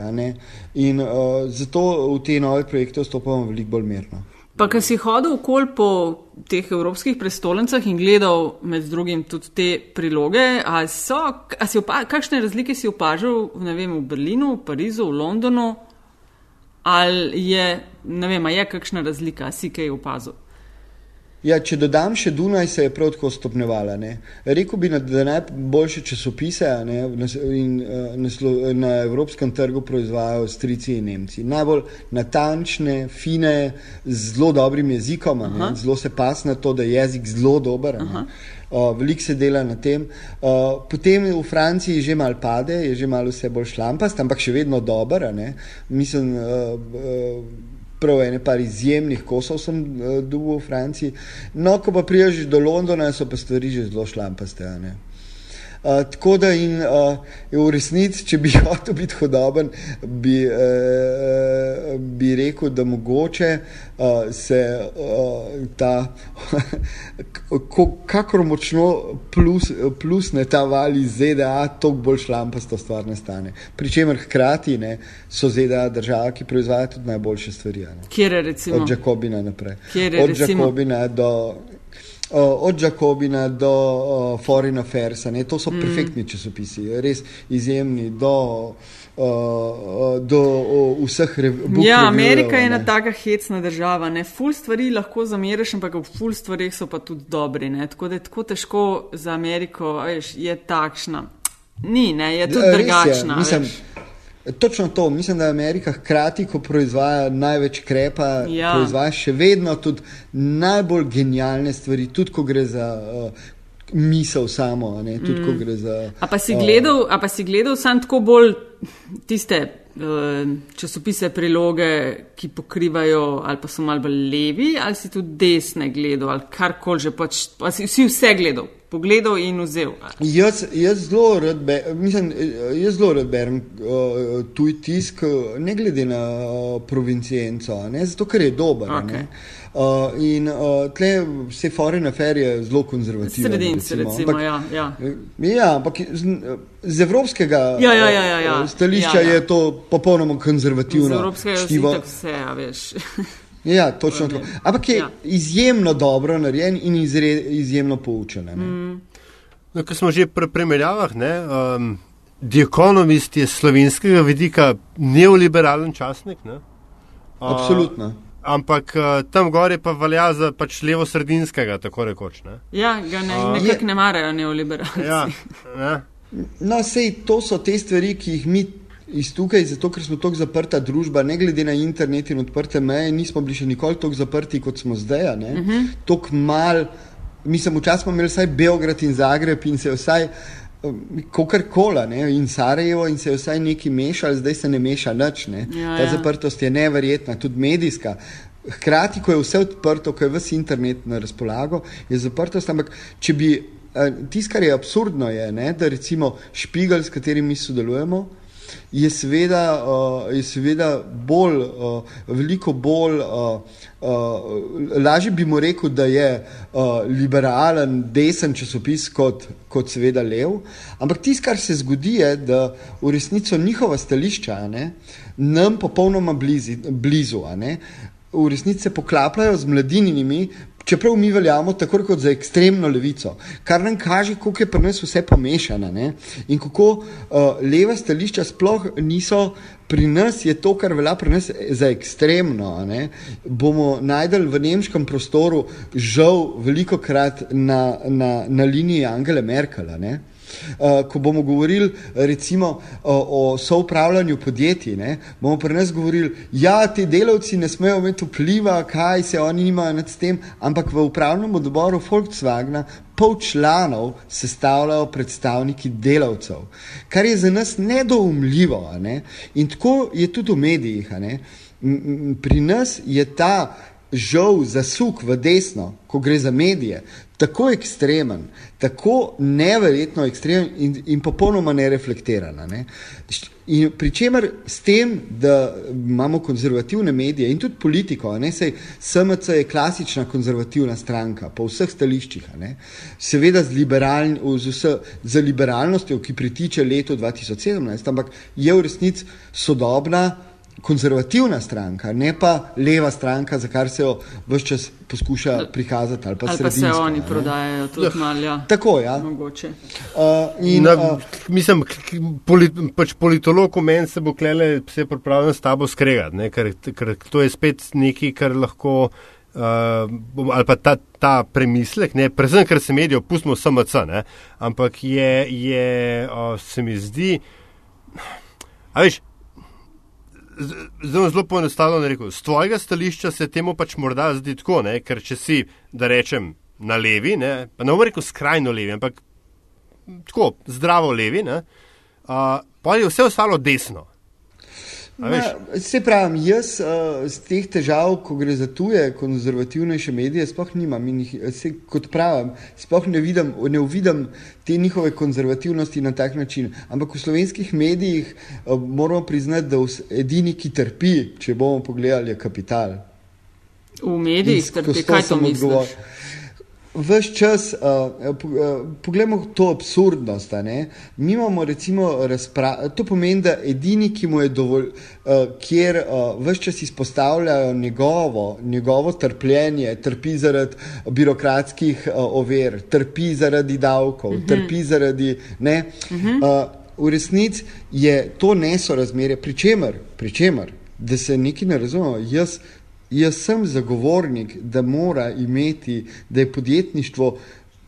In uh, zato v te nove projekte vstopamo veliko bolj mirno. Pa, ki si hodil okoli po teh evropskih prestolnicah in gledal med drugim tudi te priloge, ali so, ali si opa, kakšne razlike si opažal vem, v Berlinu, v Parizu, v Londonu, ali je, ne vem, je kakšna razlika, si kaj opazil? Ja, če dodam še Dunaj, se je prav tako stopnevala. Rekl bi, da najboljše časopise ne, in, eh, na, na evropskem trgu proizvajajo strici in Nemci. Najbolj natančne, fine, z zelo dobrim jezikom, zelo se pas na to, da je jezik zelo dober. Uh, Veliko se dela na tem. Uh, potem v Franciji že malo pade, je že malo vse bolj šlampast, ampak še vedno dober. Mislim, uh, uh, prav ene par izjemnih kosov sem uh, dobil v Franciji. No, ko pa priješ do Londona, so pa stvari že zelo šlampaste. Uh, tako da in uh, v resnici, če bi hotel biti hodoben, bi, uh, bi rekel, da mogoče uh, se uh, ta, kakor močno plus, plus ne ta vali ZDA, toliko bolj šlampasto stvar ne stane. Pričemer hkrati ne, so ZDA država, ki proizvaja tudi najboljše stvari. Kjer je recimo? Od Jakobina naprej. Kjer je Od recimo? Jakobina do od Jacobina do uh, Foreign Affairs, ne? to so mm. perfektni časopisi, res izjemni. Do, Uh, do uh, vseh revij. Ja, Amerika je ena taka hecna država. Ne? Ful stvari lahko zameriš, ampak v ful stvarih so pa tudi dobri. Ne? Tako da je tako težko za Ameriko, veš, je takšna. Ni, ne? je tudi drugačna. Mislim, Točno to, mislim, da Amerika hkrati, ko proizvaja največ krepa, ja. proizvaja še vedno tudi najbolj genialne stvari, tudi ko gre za uh, misel samo. Tudi, mm. za, a pa si uh, gledal, a pa si gledal sam tako bolj tiste uh, časopise, priloge, ki pokrivajo, ali pa so bolj levi, ali si tudi desne gledal, ali karkoli že pač, pa si, si vse gledal pogledal in vzel. Jaz, jaz zelo rad, be, mislim, jaz zelo rad berem uh, tuj tisk, ne glede na uh, provincijenco, zato ker je dober. Okay. Uh, in uh, tle vse foreign affair je zelo konzervativno. Sredinci, recimo, recimo ampak, ja. Ja, ja ampak z, z evropskega ja, ja, ja, ja, ja. stališča ja, ja. je to popolnoma konzervativno. Z evropskega stališča vse, a veš. Ja, točno to. Ampak je ja. izjemno dobro narejen in izred, izjemno poučen. Mm. No, Ko smo že pri primerjavah, ne, um, The Economist je slovenskega vidika neoliberalen časnik. Ne? Absolutno. Uh, ampak uh, tam gore pa velja za pač levo-sredinskega, tako rekoč. Ne? Ja, ga ne, uh, nekako ne marajo neoliberalci. Ja, ne? No, sej to so te stvari, ki jih mi iz tukaj, zato ker smo tako zaprta družba, ne glede na internet in odprte meje, nismo bili še nikoli tako zaprti, kot smo zdaj. Uh mhm. -huh. Tako mal, mi smo včasih imeli vsaj Beograd in Zagreb in se vsaj. Kokarkola in Sarajevo, in se je vsaj nekaj mešalo, zdaj se ne meša nič. Ne. Ja, Ta ja. zaprtost je neverjetna, tudi medijska. Hkrati, ko je vse odprto, ko je vse internet na razpolago, je zaprtost. Ampak, če bi tisto, kar je absurdno, je, ne, da recimo špigel, s katerim mi sodelujemo, je seveda, uh, je seveda bolj, uh, veliko bolj, uh, uh, lažje bi mu rekel, da je uh, liberalen, desen časopis kot, kot seveda lev. Ampak tisto, kar se zgodi, je, da v resnici njihova stališča ne, nam popolnoma blizi, blizu. V resnici se poklapljajo z mladinimi, čeprav mi veljamo tako kot za ekstremno levico, kar nam kaže, kako je pri nas vse pomešano ne? in kako uh, leva stališča sploh niso. Pri nas je to, kar velja pri nas za ekstremno. Ne? Bomo najdel v nemškem prostoru, žal, veliko krat na, na, na liniji Angela Merkela. Uh, ko bomo govorili recimo, uh, o soupravljanju podjetij, ne, bomo pri nas govorili, da ja, ti delavci ne smejo imeti vpliva, kaj se oni imajo nad tem, ampak v upravnem odboru Volkswagna pol članov sestavljajo predstavniki delavcev, kar je za nas nedoumljivo. Ne, in tako je tudi v medijih. Pri nas je ta žal zasuk v desno, ko gre za medije, tako ekstremen, tako neverjetno ekstremen in, in popolnoma nereflektiran. Ne? Pričemer s tem, da imamo konzervativne medije in tudi politiko, ne sej SMC je klasična konzervativna stranka po vseh stališčih, ne? seveda z, liberaln, z, vse, z liberalnostjo, ki pritiče leto 2017, ampak je v resnici sodobna konzervativna stranka, ne pa leva stranka, za kar se jo vse čas poskuša prikazati. Ali pa, ali pa se oni ne? prodajajo tudi ja. malo. Ja. Tako je. Ja. Uh, uh, mislim, polit, pač politolog v meni se bo klele, se pripravlja s tabo skregati, ker, ker to je spet nekaj, kar lahko. Uh, ali pa ta, ta premislek, ne, predvsem, ker se medijo, pustimo samo C, ne, ampak je, je uh, se mi zdi, a veš, zelo, zelo poenostavljeno rekel. Z tvojega stališča se temu pač morda zdi tako, ne? ker če si, da rečem, na levi, ne, pa ne bom rekel skrajno levi, ampak tako zdravo levi, uh, pa je vse ostalo desno. Se pravi, jaz uh, z teh težav, ko gre za tuje konzervativnejše medije, sploh nimam in jih, se, kot pravim, sploh ne vidim, ne vidim te njihove konzervativnosti na tak način. Ampak v slovenskih medijih uh, moramo priznati, da edini, ki trpi, če bomo pogledali, je kapital. V medijih trpi, kaj to misliš? Ves čas, uh, uh, poglejmo to absurdnost. Mi imamo, recimo, razpravo. To pomeni, da edini, ki mu je dovolj, uh, kjer uh, ves čas izpostavljajo njegovo, njegovo trpljenje, trpi zaradi birokratskih uh, ovir, trpi zaradi davkov, uh mhm. -huh. trpi zaradi. Ne, uh -huh. uh, v resnici je to nesorazmerje, pri čemer, pri čemer, da se nekaj ne razumemo. Jaz Jaz sem zagovornik, da mora imeti, da je podjetništvo,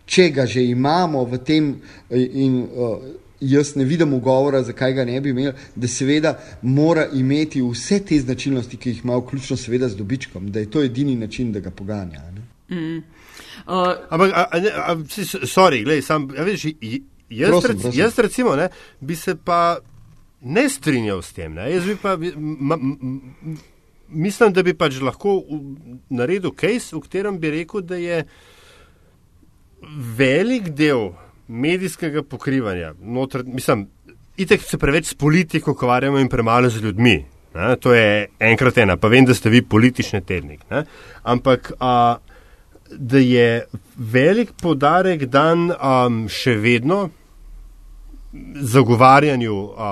če ga že imamo v tem, in uh, jaz ne vidim ugovora, zakaj ga ne bi imeli, da seveda mora imeti vse te značilnosti, ki jih ima, vključno seveda z dobičkom, da je to edini način, da ga poganja. Mm. Uh, Ampak, sorry, gledaj, sam, ja, vidiš, jaz, prosim, rec, prosim. jaz recimo ne, bi se pa ne strinjal s tem. Ne, jaz bi pa. Ma, ma, mislim, da bi pač lahko naredil case, v katerem bi rekel, da je velik del medijskega pokrivanja, notr, mislim, itek se preveč s politiko ukvarjamo in premalo z ljudmi. Ne? To je enkrat ena, pa vem, da ste vi politični tednik. Ne? Ampak a, da je velik podarek dan um, še vedno zagovarjanju a,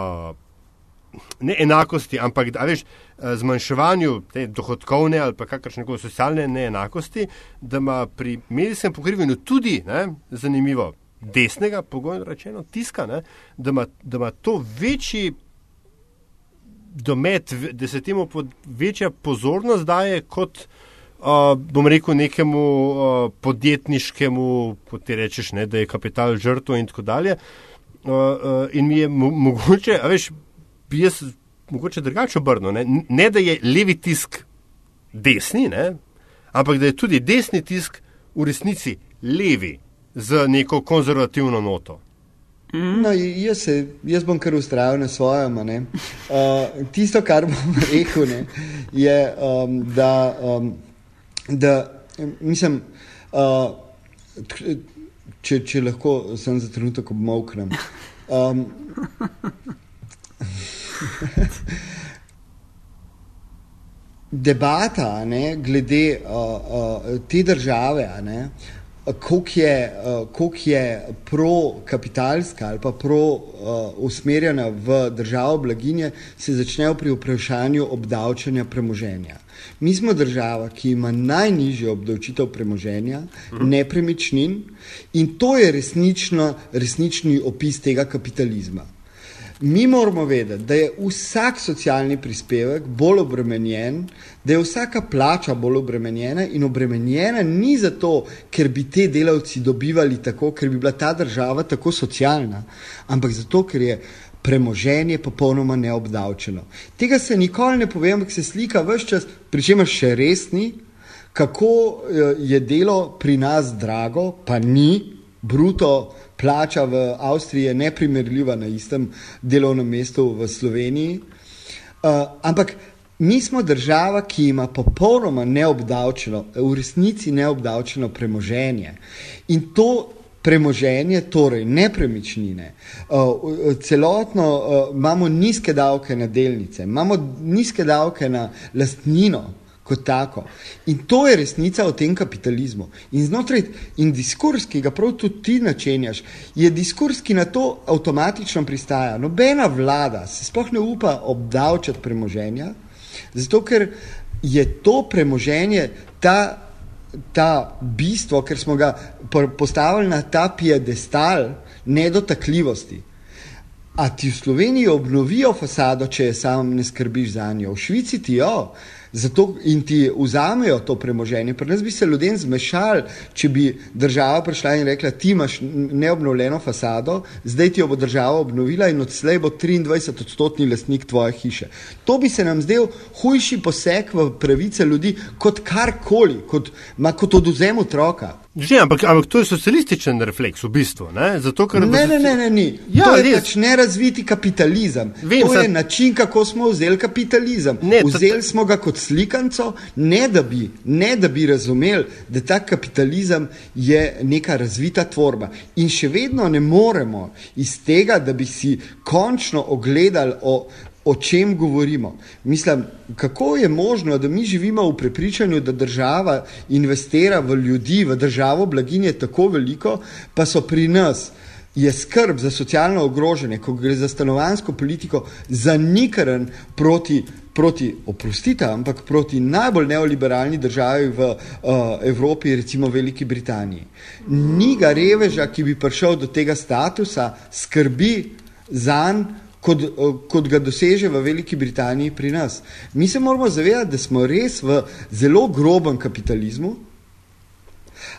ne enakosti, ampak da veš. Eh, zmanjševanju te dohodkovne ali pa kakršne koli socialne neenakosti, da ima pri medijskem pokrivanju tudi, ne, zanimivo, desnega, pogojno rečeno, tiska, ne, da, ima, da ima to večji domet, da se temu pod, večja pozornost daje kot, uh, bom rekel, nekemu uh, podjetniškemu, kot ti rečeš, ne, da je kapital žrtvo in tako dalje. Uh, uh, in mi je mo mogoče, veš, bi jaz mogoče drugače obrnil. Ne? ne, da je levi tisk desni, ne? ampak da je tudi desni tisk v resnici levi z neko konzervativno noto. Mm. No, jaz, se, jaz bom kar ustrajal na svojem. Uh, tisto, kar bom rekel, ne, je, um, da, um, da mislim, uh, če, če lahko sem za trenutek obmoknem. Um, debata ne, glede uh, uh, te države, koliko je, uh, je pro-kapitalska ali pa pro-usmerjena uh, v državo blaginje, se začne pri vprašanju obdavčanja premoženja. Mi smo država, ki ima najnižjo obdavčitev premoženja, mhm. nepremičnin in to je resnično, resnični opis tega kapitalizma. Mi moramo vedeti, da je vsak socialni prispevek bolj obremenjen, da je vsaka plača bolj obremenjena in obremenjena ni zato, ker bi te delavci dobivali tako, ker bi bila ta država tako socialna, ampak zato, ker je premoženje popolnoma neobdavčeno. Tega se nikoli ne povem, ampak se slika vse čas, pri čemer še res ni, kako eh, je delo pri nas drago, pa ni, bruto plača v Avstriji je neprimerljiva na istem delovnem mestu v Sloveniji. Uh, ampak mi smo država, ki ima popolnoma neobdavčeno, v resnici neobdavčeno premoženje. In to premoženje, torej nepremičnine, uh, celotno uh, imamo nizke davke na delnice, imamo nizke davke na lastnino kot tako. In to je resnica o tem kapitalizmu. In znotraj in diskurs, ki ga prav tudi ti načenjaš, je diskurs, ki na to avtomatično pristaja. Nobena vlada se sploh ne upa obdavčati premoženja, zato ker je to premoženje ta. Ta bistvo, ker smo ga postavili na ta piedestal nedotakljivosti. A ti v Sloveniji obnovijo fasado, če sam ne skrbiš za njo, v Švici ti jo, Zato in ti vzamejo to premoženje. Pri nas bi se ljudem zmešali, če bi država prišla in rekla: Ti imaš neobnovljeno fasado, zdaj ti jo bo država obnovila in odslej bo 23 odstotni lastnik tvoje hiše. To bi se nam zdel hujši poseg v pravice ljudi kot karkoli, kot, kot oduzem otroka. Že, ampak, ampak to je socialističen refleks v bistvu. Ne, Zato, ne, ne, ne, ne, ne. Ja, to je pač nerazviti kapitalizem. Vem, to je način, kako smo vzeli kapitalizem. Ne, vzeli smo ga kot slikanco, ne da, bi, ne da bi razumeli, da ta kapitalizem je neka razvita tvorba. In še vedno ne moremo iz tega, da bi si končno ogledali o o čem govorimo. Mislim, kako je možno, da mi živimo v prepričanju, da država investira v ljudi, v državo blaginje tako veliko, pa so pri nas. Je skrb za socialno ogrožene, ko gre za stanovansko politiko, zanikaren proti, proti oprostite, ampak proti najbolj neoliberalni državi v uh, Evropi, recimo Veliki Britaniji. Ni ga reveža, ki bi prišel do tega statusa, skrbi za njega kot, kot ga doseže v Veliki Britaniji pri nas. Mi se moramo zavedati, da smo res v zelo grobem kapitalizmu,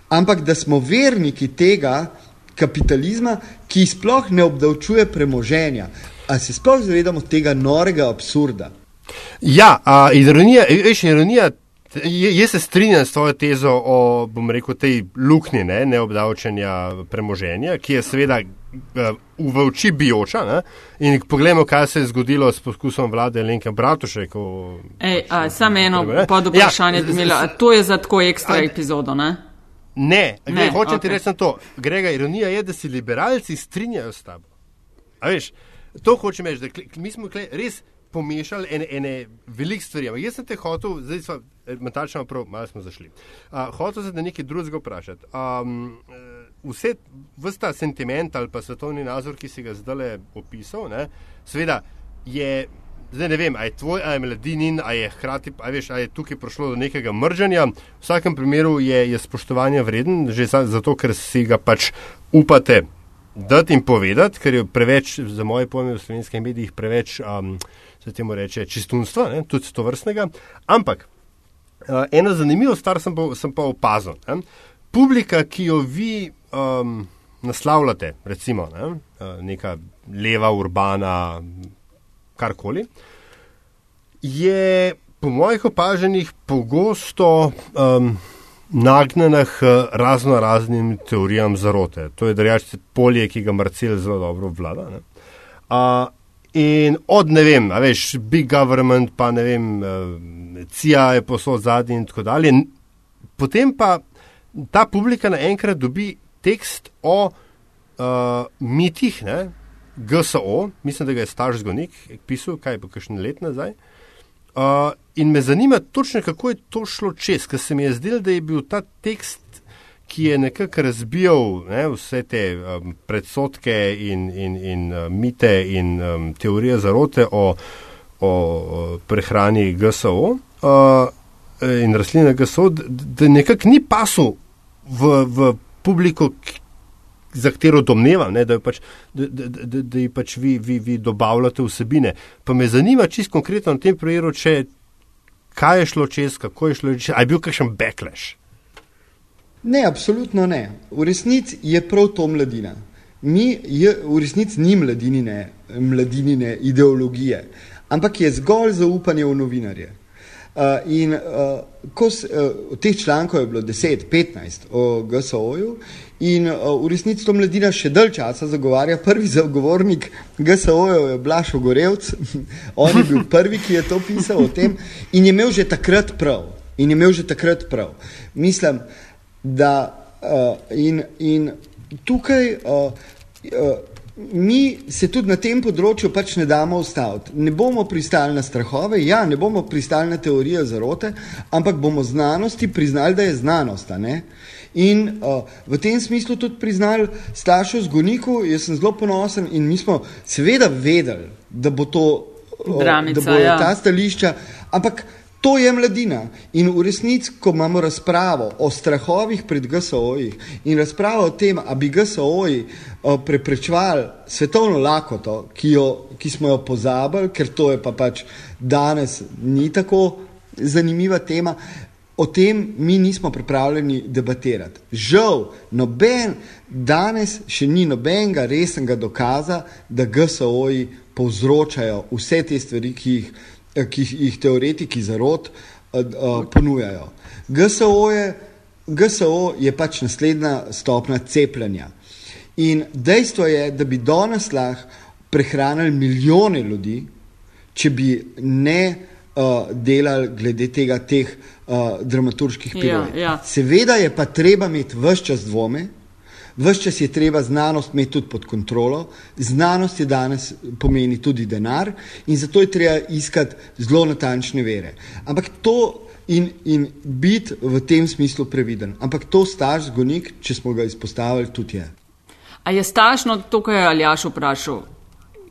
ampak da smo verniki tega kapitalizma, ki sploh ne obdavčuje premoženja. Ali se sploh zavedamo tega norega absurda? Ja, a, ironija, veš, ironija. Jaz se strinjam s tvojo tezo o, bom rekel, tej luknji ne, neobdavčenja premoženja, ki je seveda uh, v oči bijoča. Ne? In poglejmo, kaj se je zgodilo s poskusom vlade Lenke Bratušek. Samo eno pod vprašanje, ja, to je za tako ekstra a, epizodo. Ne, ne, ne hočem okay. ti reči to. Grega, ironija je, da se liberalci strinjajo s tabo. A veš, to hočem reči, da mi smo res pomešali ene, ene velike stvari. Jaz sem te hotel, zdaj smo eh, mentalno prav, malo smo zašli. Uh, hotel sem te nekaj drugega vprašati. Um, vse, ta sentiment ali pa svetovni nazor, ki si ga zdaj opisal, ne, seveda je. Zdaj ne vem, ali je tvoj, ali je mladinin, ali je hkrati, ali veš, ali je tukaj prišlo do nekega mržanja. V vsakem primeru je, je spoštovanje vreden, že zato, ker si ga pač upate dati in povedati, ker je preveč, za moje pojme v slovenskih medijih, preveč, um, se temu reče, čistunstva, ne, tudi to vrstnega. Ampak uh, ena zanimiva stvar sem pa, sem pa opazil. Ne. Publika, ki jo vi um, naslavljate, recimo ne? Uh, neka leva, urbana, karkoli, je po mojih opaženjih pogosto um, nagnjena k razno raznim teorijam zarote. To je drugače polje, ki ga Marcel zelo dobro vlada. Uh, in od ne vem, veš, big government, pa ne vem, uh, CIA je posod zadnji in tako dalje. Potem pa ta publika naenkrat dobi tekst o uh, mitih, ne, GSO, mislim, da ga je starš zgonik pisal, kaj je po kakšne let nazaj. Uh, in me zanima točno, kako je to šlo čez, ker se mi je zdelo, da je bil ta tekst, ki je nekako razbijal ne, vse te um, predsotke in, in, in uh, mite in um, teorije zarote o, o, o prehrani GSO uh, in rastline GSO, da, da nekako ni pasu v, v publiko, za katero domnevam, ne, da, pač, da, da, da, da ji pač vi, vi, vi dobavljate vsebine. Pa me zanima čisto konkretno na tem primeru, če kaj je šlo čez, kako je šlo čez, ali je bil kakšen backlash. Ne, absolutno ne. V resnici je prav to mladina. Mi je, v resnici ni mladinine, mladinine ideologije, ampak je zgolj zaupanje v novinarje. Uh, in uh, ko s, uh, teh člankov je bilo 10, 15 o GSO-ju, in uh, v resnici to mladina še dalj časa zagovarja. Prvi zagovornik GSO-ju je Blašo Gorevc, on je bil prvi, ki je to pisal o tem in je imel že takrat prav. In je imel že takrat prav. Mislim, da uh, in, in tukaj. Uh, uh, mi se tudi na tem področju pač ne damo ustaviti. Ne bomo pristali na strahove, ja, ne bomo pristali na teorije zarote, ampak bomo znanosti priznali, da je znanost. In uh, v tem smislu tudi priznali staršev zgoniku, jaz sem zelo ponosen in mi smo seveda vedeli, da bo to, uh, Dramica, da bo ja. ta stališča, ampak To je mladina. In v resnici, ko imamo razpravo o strahovih pred GSO-ji in razpravo o tem, da bi GSO-ji eh, preprečevali svetovno lakoto, ki, jo, ki smo jo pozabili, ker to je pa pač danes ni tako zanimiva tema. O tem mi nismo pripravljeni debatirati. Žal, noben, danes še ni nobenega resnega dokaza, da GSO-ji povzročajo vse te stvari, ki jih Eh, ki jih teoretiki zarod uh, uh, ponujajo. GSO je, GSO je pač naslednja stopna cepljenja. In dejstvo je, da bi danes lahko prehranili milijone ljudi, če bi ne uh, delali glede tega teh uh, dramaturških pilot. Ja, ja. Seveda je pa treba imeti vse čas dvome, Ves čas je treba znanost imeti tudi pod kontrolo, znanost je danes pomeni tudi denar in zato je treba iskati zelo natančne vere. Ampak to in, in biti v tem smislu previden. Ampak to staž zgonik, če smo ga izpostavili, tudi je. A je stažno to, kar je Aljaš vprašal?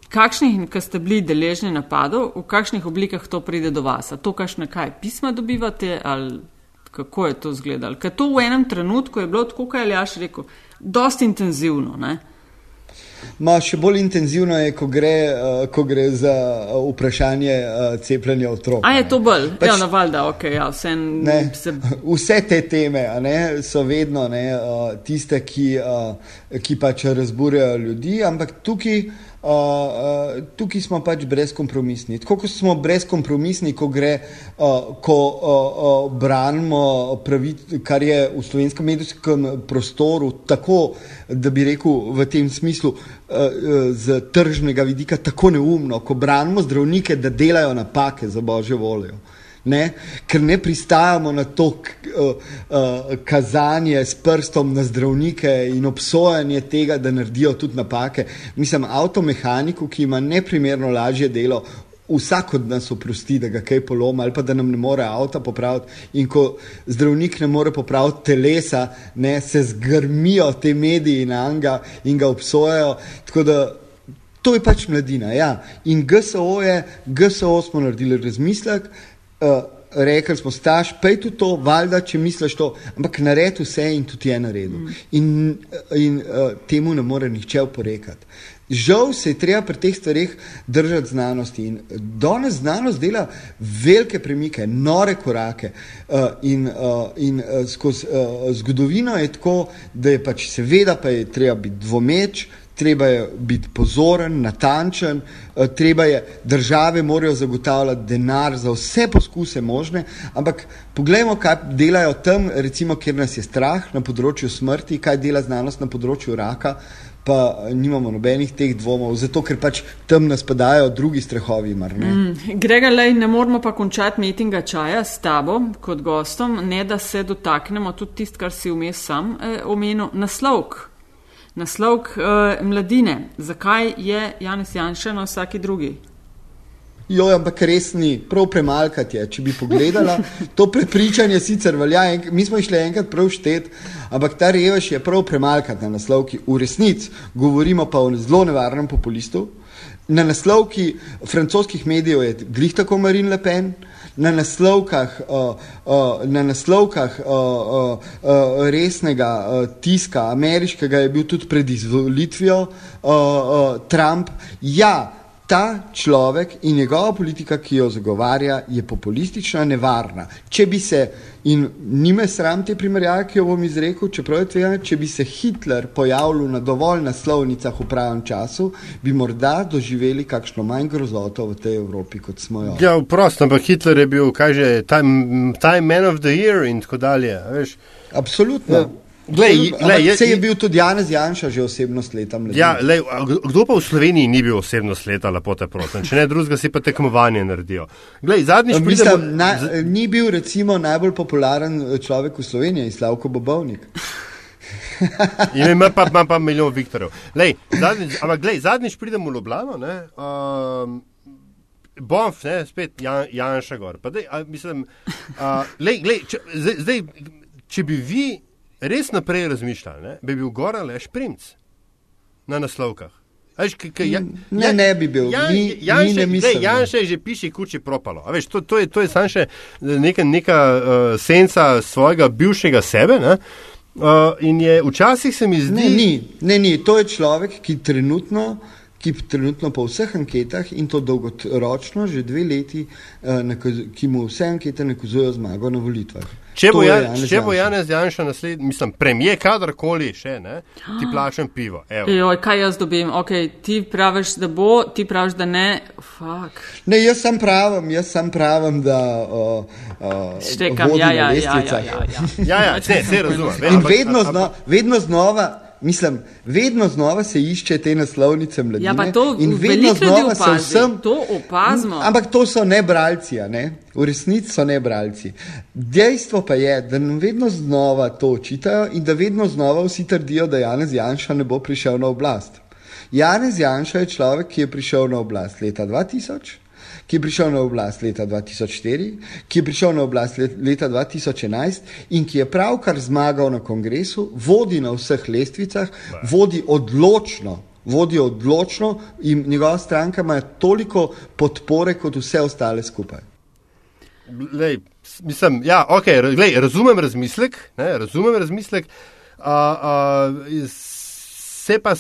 Kakšnih, ki ste bili deležni napadov, v kakšnih oblikah to pride do vas? A to, kakšne kaj pisma dobivate ali kako je to izgledalo? Ker to v enem trenutku je bilo tako, kot je Aljaš rekel, dosti intenzivno. Ne? Ma, še bolj intenzivno je, ko gre, uh, ko gre za uh, vprašanje uh, cepljenja otrok. A je to bolj? Pač, ja, navalda, ok. Ja, vse, ne, se... vse te teme ne, so vedno ne, uh, tiste, ki, uh, ki pač razburjajo ljudi, ampak tukaj. Uh, uh, tukaj smo pač brezkompromisni. Tako kot smo brezkompromisni, ko gre, uh, ko uh, uh, branimo pravice, kar je v slovenskem medijskem prostoru, tako da bi rekel v tem smislu, uh, uh, z tržnega vidika, tako neumno, ko branimo zdravnike, da delajo napake za božjo voljo. Uh, ne? ker ne pristajamo na to uh, uh, kazanje s prstom na zdravnike in obsojanje tega, da naredijo tudi napake. Mislim, avtomehaniku, ki ima neprimerno lažje delo. Vsak od nas oprosti, da ga kaj poloma ali pa da nam ne more avta popraviti. In ko zdravnik ne more popraviti telesa, ne, se zgrmijo te mediji na anga in ga obsojajo. Tako da to je pač mladina. Ja. In GSO je, GSO smo naredili razmislek, uh, rekli smo, staž, pej tudi to, valjda, če misliš to, ampak naredi vse in tudi je naredil. Mm. In, in uh, temu ne more nihče oporekati. Žal se je treba pri teh stvarih držati znanosti in danes znanost dela velike premike, nore korake uh, in, uh, in uh, skozi uh, zgodovino je tako, da je pač seveda pa je treba biti dvomeč, treba je biti pozoren, natančen, uh, treba je, države morajo zagotavljati denar za vse poskuse možne, ampak poglejmo, kaj delajo tam, recimo, kjer nas je strah na področju smrti, kaj dela znanost na področju raka pa nimamo nobenih teh dvomov, zato ker pač tam nas padajo drugi strahovi. Mm, Grega, lej, ne moramo pa končati metinga čaja s tabo kot gostom, ne da se dotaknemo tudi tist, kar si vmes sam eh, omenil, naslovk. Naslovk eh, mladine. Zakaj je Janes Janša na vsaki drugi? Jo, ampak res ni, prav premalkati je. Če bi pogledala, to prepričanje sicer velja, mi smo išli enkrat prav štet, ampak ta revež je prav premalkati na naslovki. V resnici govorimo pa o zelo nevarnem populistu. Na naslovki francoskih medijev je glih tako Marine Le Pen, na naslovkah, uh, uh, na naslovkah uh, uh, uh, resnega uh, tiska, ameriškega, je bil tudi pred izvolitvijo uh, uh, Trump. Ja, ta človek in njegova politika, ki jo zagovarja, je populistična, nevarna. Če bi se, in nime sram te primerjave, ki jo bom izrekel, čeprav je tvegano, če bi se Hitler pojavil na dovolj naslovnicah v pravem času, bi morda doživeli kakšno manj grozoto v tej Evropi, kot smo jo. Ja, prosto, ampak Hitler je bil, kaj že, time, time man of the year in tako dalje. Veš? Absolutno. Ja. Glej, glej, je, se je bil tudi Janez Janša že osebnost leta. Ja, lej, kdo pa v Sloveniji ni bil osebnost leta, lepo te prosim, če ne drugega si pa tekmovanje naredijo. Glej, zadnjič pridemo, Mislim, na, z... Ni bil recimo najbolj popularen eh, človek v Sloveniji, Slavko Bobovnik. ima pa, ima pa milijon Viktorjev. Lej, zadnjič, ampak glej, zadnjič pridemo v Ljubljano, ne, um, Bonf, ne, spet Jan, Janša gor. Dej, a, mislim, a, lej, glej, če, zdaj, zdaj, če bi vi res naprej razmišljali, ne, bi bil gor ali šprinc na naslovkah. Veš, k, k, ja, ne, ne bi bil. Jan, mi, Jan, mi še, ne dej, Jan še že piše, kuči propalo. Veš, to, to je, to je samo še neka, neka uh, senca svojega bivšega sebe. Ne? Uh, in je včasih se mi zdi. Ne, ni, ne, ni. To je človek, ki trenutno ki trenutno po vseh anketah in to dolgoročno, že dve leti, ki mu vse ankete nakazujejo zmago na volitvah. Če bo, Jan, če bo Janez Janša naslednji, mislim, premije kadarkoli še, ne, ti plačem pivo. Joj, kaj jaz dobim? Okay, ti praviš, da bo, ti praviš, da ne. Fuck. Ne, jaz sem pravim, jaz sem pravim, da. Uh, uh, Štekam, ja, ja, ja, ja, ja, ja. ja, ja, se, se razumem. In vedno, zno, vedno znova mislim, vedno znova se išče te naslovnice mladine. Ja, to in vedno znova se vsem. To opazimo. Ampak to so ne bralci, ne? v resnici so ne bralci. Dejstvo pa je, da nam vedno znova to očitajo in da vedno znova vsi trdijo, da Janez Janša ne bo prišel na oblast. Janez Janša je človek, ki je prišel na oblast leta 2000 ki je prišel na oblast leta 2004, ki je prišel na oblast leta 2011 in ki je pravkar zmagal na kongresu, vodi na vseh lestvicah, vodi odločno. Vodi odločno in njegova stranka ima toliko podpore kot vse ostale skupaj. Lej, mislim, ja, okay, lej, razumem razmislek, ne, razumem razmislek, uh, uh, se pa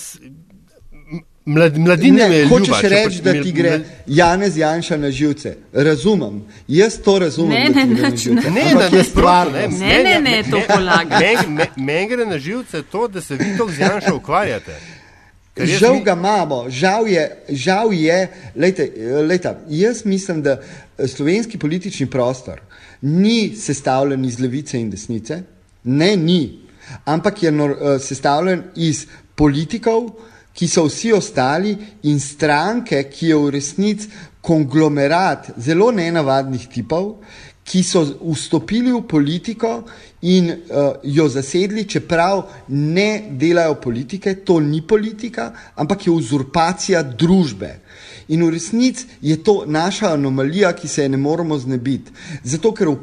Mlad, mladine ne, hočeš reči, da ti gre Janez Janša na živce. Razumem, jaz to razumem. Ne, ne, ne, ne, ne, ne, stvar, ne, ne, ne, ne, to polaga. Meni gre na živce to, da se vi to z Janša ukvarjate. Žal ga imamo, žal je, žal je lejte, lejte, jaz mislim, da slovenski politični prostor ni sestavljen iz levice in desnice, ne, ni, ampak je nor, sestavljen iz politikov, ki so vsi ostali in stranke, ki je v resnici konglomerat zelo nenavadnih tipov, ki so vstopili v politiko in uh, jo zasedli, čeprav ne delajo politike, to ni politika, ampak je uzurpacija družbe. In v resnici je to naša anomalija, ki se je ne moremo znebiti. Zato, ker uh,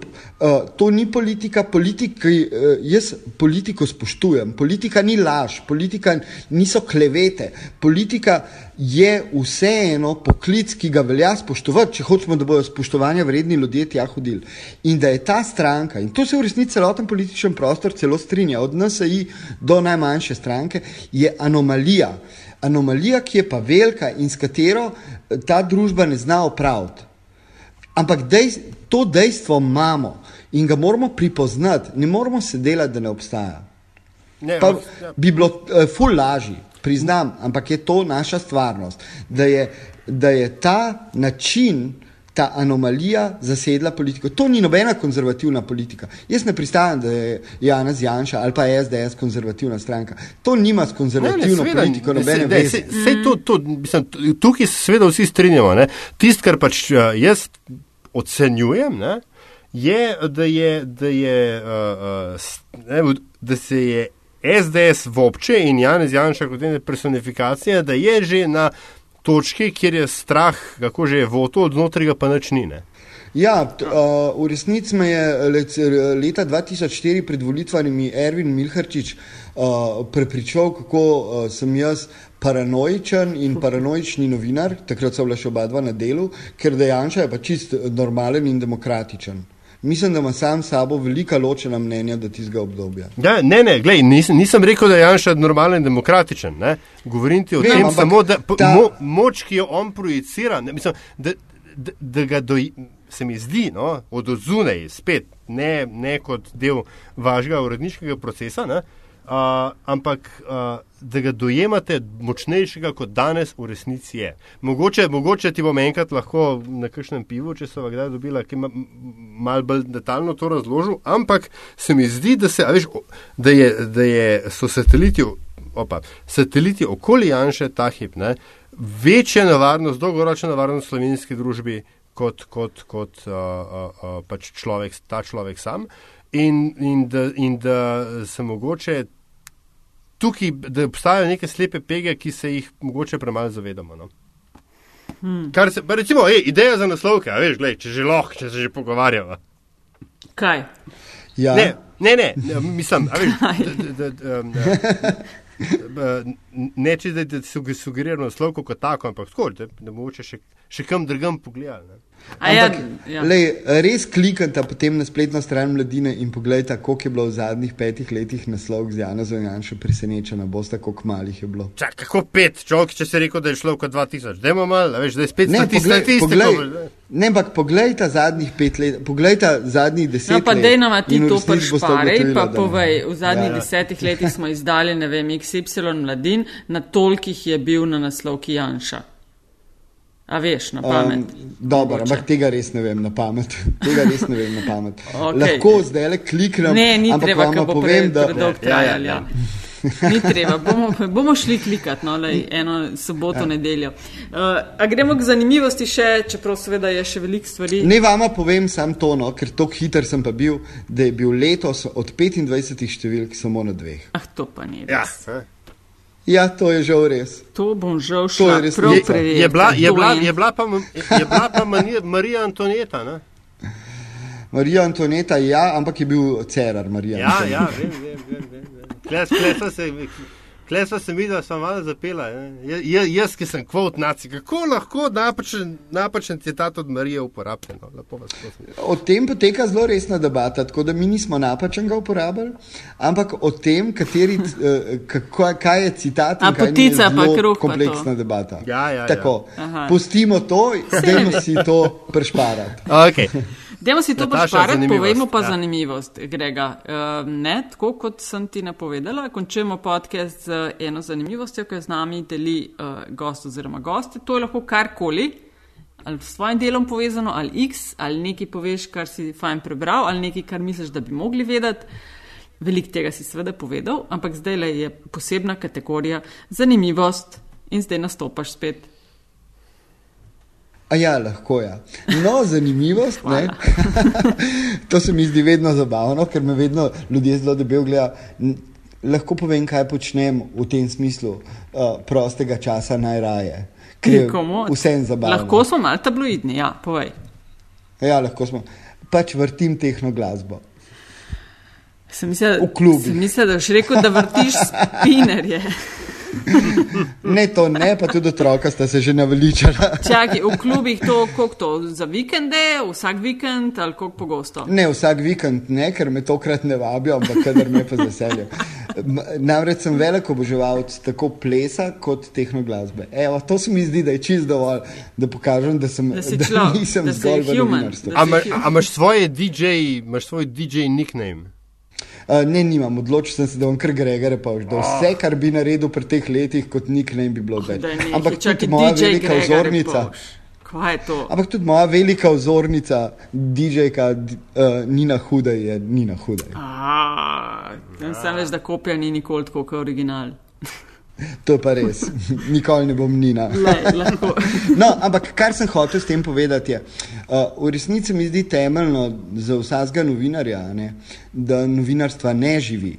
to ni politika, politiki, uh, jaz politiko spoštujem. Politika ni laž, politika niso klevete. Politika je vseeno poklic, ki ga velja spoštovati, če hočemo, da bodo spoštovanja vredni ljudje tja hodili. In da je ta stranka, in to se v resnici celoten političen prostor celo strinja, od NSI do najmanjše stranke, je anomalija anomalija, ki je pa velika in s katero eh, ta družba ne zna upravljati. Ampak dej, to dejstvo imamo in ga moramo pripoznati, ne moramo se delati, da ne obstaja. Ne, pa ja. bi bilo uh, ful lažje. priznam, ampak je to naša stvarnost, da je, da je ta način ta anomalija zasedla politiko. To ni nobena konzervativna politika. Jaz ne pristajam, da je Janez Janša ali pa SDS konzervativna stranka. To nima s konzervativno ne, ne, politiko nobene veze. Tukaj se seveda vsi strinjamo. Tisto, kar pač uh, jaz ocenjujem, ne, je, da, je, da, je uh, ne, da se je SDS v obče in Janez Janša kot ena personifikacija, da je že na točki, kjer je strah, kako že je voto, od znotraj pa nič ni. Ne? Ja, t, uh, v resnici me je leta 2004 pred volitvami Ervin Milharčič uh, prepričal, kako uh, sem jaz paranoičen in paranoični novinar, takrat so bila še oba dva na delu, ker dejansko je pa čist normalen in demokratičen. Mislim, da ima sam sabo velika ločena mnenja do tistega obdobja. Ja, ne, ne, glej, nisem, nisem rekel, da je Janša normalen in demokratičen. Ne? Govorim ti o tem, samo, da ta... mo, moč, ki jo on projicira, ne, mislim, da, da, da ga doj, se mi zdi no, od zunaj, spet ne, ne kot del vašega uredniškega procesa. Ne? Uh, ampak uh, da ga dojemate močnejšega, kot danes v resnici je. Mogoče, mogoče ti bom enkrat lahko na kakšnem pivu, če so ga kdaj dobila, ki ima malo bolj detaljno to razložil, ampak se mi zdi, da, se, veš, da, je, da je, so sateliti, opa, sateliti okoli Janša ta hip, ne, večja nevarnost, dolgoročna nevarnost slovenski družbi kot, kot, kot uh, uh, uh, pač človek, ta človek sam in, in, da, in da se mogoče tukaj, da obstajajo neke slepe pege, ki se jih mogoče premalo zavedamo. No? Hmm. Kar se, pa recimo, ej, ideja za naslovke, a veš, gled, če že lahko, če se že pogovarjava. Kaj? Ja. Ne, ne, ne, ne mislim, a veš, da, da, da, da, ne če da ti sugeriramo naslovko kot tako, ampak tako, da, da mogoče še, še kam drugam pogledati. Ja, Ampak, ja. lej, res klikajte potem na spletno stran mladine in pogledajte, koliko je bilo v zadnjih petih letih naslov z Jana Zojanša presenečena, boste, koliko malih je bilo. Čak, kako pet, čovek, če se je rekel, da je šlo kot 2000, dajmo malo, veš, da je spet ne, poglej, ne, ampak pogledajte zadnjih pet let, pogledajte zadnjih deset let. No, pa dej nam ti to prešparej, pa povej, v zadnjih ja, ja. desetih letih smo izdali, ne vem, XY mladin, na tolikih je bil na naslovki Janša. A veš, na pamet. Um, dobro, ampak tega res ne vem na pamet. Tega res ne vem na pamet. okay. Lahko zdaj le kliknem. Ne, ni treba, da povem, da je to trajalo. Ja, ja, ja. Ni treba, bomo, bomo šli klikati no, lej, eno soboto, ja. nedeljo. Uh, a gremo k zanimivosti še, čeprav seveda je še veliko stvari. Ne vama povem sam to, no, ker tako hiter sem pa bil, da je bil letos od 25 številk samo na dveh. Ah, to pa ni. Ja, Ja, to je žal res. To bom žal šel prav preveriti. Je, je, bila, je, bila, je, bila pa, je bila pa Marija Antoneta, ne? Marija Antoneta, ja, ampak je bil cerar Marija. Ja, Antoneta. ja, vem, vem, vem. vem. Kles, kles, se, Klej smo se da smo malo zapela. Jaz, jaz, ki sem kvot naci, kako lahko napačen, napačen citat od Marije uporabljam? No, o tem poteka zelo resna debata, tako da mi nismo napačen ga uporabljali, ampak o tem, kateri, eh, kako, kaj je citat. A potica pa kruh. Kompleksna debata. Ja, ja, tako, ja. Pustimo to, zdaj si to prešparati. Okay. Dajmo si to pošparati, povejmo pa ja. zanimivost, Grega. Uh, ne, tako kot sem ti napovedala, končujemo podcast z eno zanimivostjo, ki jo z nami deli uh, gost oziroma gosti. To je lahko karkoli, ali s svojim delom povezano, ali x, ali nekaj poveš, kar si fajn prebral, ali nekaj, kar misliš, da bi mogli vedeti. Veliko tega si seveda povedal, ampak zdaj je posebna kategorija zanimivost in zdaj nastopaš spet. A ja, lahko je. Ja. No, zanimivost. to se mi zdi vedno zabavno, ker me vedno ljudje zelo debel gledajo. Lahko povem, kaj počnem v tem smislu uh, prostega časa najraje. Vsem zabavno. Lahko smo malo tabloidni, ja, povej. Ja, lahko smo. Pač vrtim tehno glasbo. Sem mislil, sem mislil da boš rekel, da vrtiš spinnerje. Ne, to ne, pa tudi otroka sta se že naveličala. Čakaj, v klubih to, koliko to za vikende, vsak vikend ali koliko pogosto? Ne, vsak vikend ne, ker me tokrat ne vabijo, ampak kadar me pa z veseljem. Namreč sem velik oboževalec tako plesa kot tehnoglasbe. Evo, to se mi zdi, da je čist dovolj, da pokažem, da, sem, da, da nisem da zgolj v novinarstvu. A imaš svoj DJ, imaš svoj DJ nickname? Uh, ne, nimam, odločil sem se, da bom kar Gregor Repavš. Da vse, kar bi naredil pri teh letih, kot nik ne bi bilo več. Ampak tudi moja velika vzornica. Ampak tudi moja velika vzornica, DJ-ka uh, Nina Huda je Nina Huda. Sam veš, da kopija ni nikoli tako kot original. To pa res, nikoli ne bom Nina. no, ampak kar sem hotel s tem povedati, je, uh, v resnici mi zdi temeljno za vsakega novinarja, ne, da novinarstva ne živi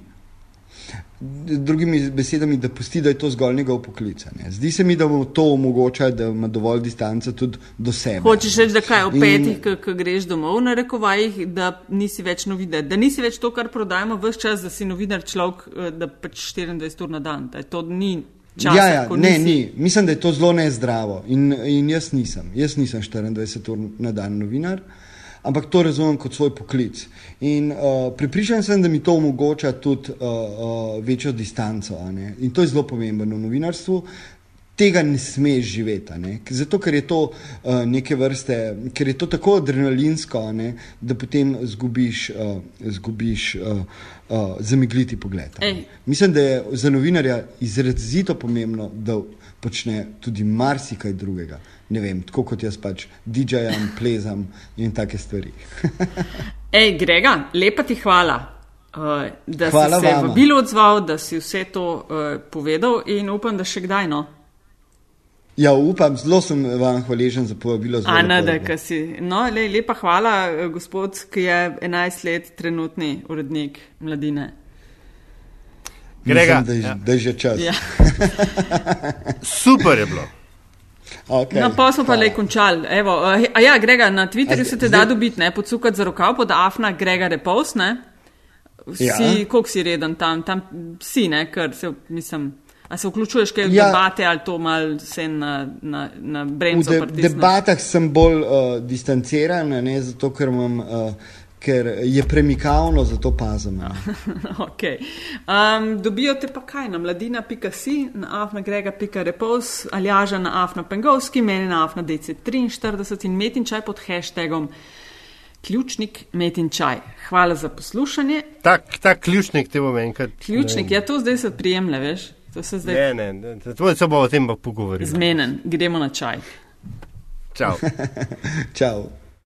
drugimi besedami, da pusti, da je to zgolj njegov poklic. Zdi se mi, da mu to omogoča, da ima dovolj distance tudi do sebe. Hočeš reči, da kaj ob petih, ko greš domov, na rekovajih, da nisi več novinar, da nisi več to, kar prodajemo vse čas, da si novinar človek, eh, da pač 24 ur na dan. To ni. Časa, ja, ja ne, nisi... ni. Mislim, da je to zelo nezdravo. In, in jaz nisem. Jaz nisem 24 ur na dan novinar. Uh, ampak to razumem kot svoj poklic. In uh, pripričan sem, da mi to omogoča tudi uh, uh, večjo distanco. In to je zelo pomembno v novinarstvu. Tega ne smeš živeti, ne? zato ker je to uh, neke vrste, ker je to tako adrenalinsko, ne? da potem zgubiš, uh, zgubiš uh, uh, zamegliti pogled. Mislim, da je za novinarja izrazito pomembno, da počne tudi marsikaj drugega ne vem, tako kot jaz pač DJ-jem, plezam in take stvari. Ej, Grega, lepa ti hvala, uh, da hvala si se v bilu odzval, da si vse to uh, povedal in upam, da še kdaj. No? Ja, upam, zelo sem vam hvaležen za povabilo. Ana, da si. No, le, lepa hvala, eh, gospod, ki je 11 let trenutni urednik mladine. Grega, Mislim, da, je, ja. da je že čas. Ja. Super je bilo. Okay. No, pa smo pa le končali. Evo, a ja, Grega, na Twitterju se te da dobiti, ne, podsukati za rokav pod Afna, Grega Repos, ne. Si, ja. koliko si reden tam, tam si, ne, ker se, mislim, a se vključuješ kaj v ja. debate ali to mal se na, na, na bremzo. V de, debatah sem bolj uh, distanciran, ne, zato ker imam. Uh, ker je premikavno, zato pazim. okay. um, dobijo te pa kaj na mladina.si, na afnagrega.repos, aljaža na afnapengovski, meni na afna DC43 in metinčaj pod hashtagom. Ključnik, metin čaj. Hvala za poslušanje. Tak, ta ključnik te bom enkrat. Ključnik, ja, to zdaj se prijemlje, veš? Zdaj... Ne, ne, ne, to se bo o tem pa pogovorili. Zmenen, gremo na čaj. Čau. Čau.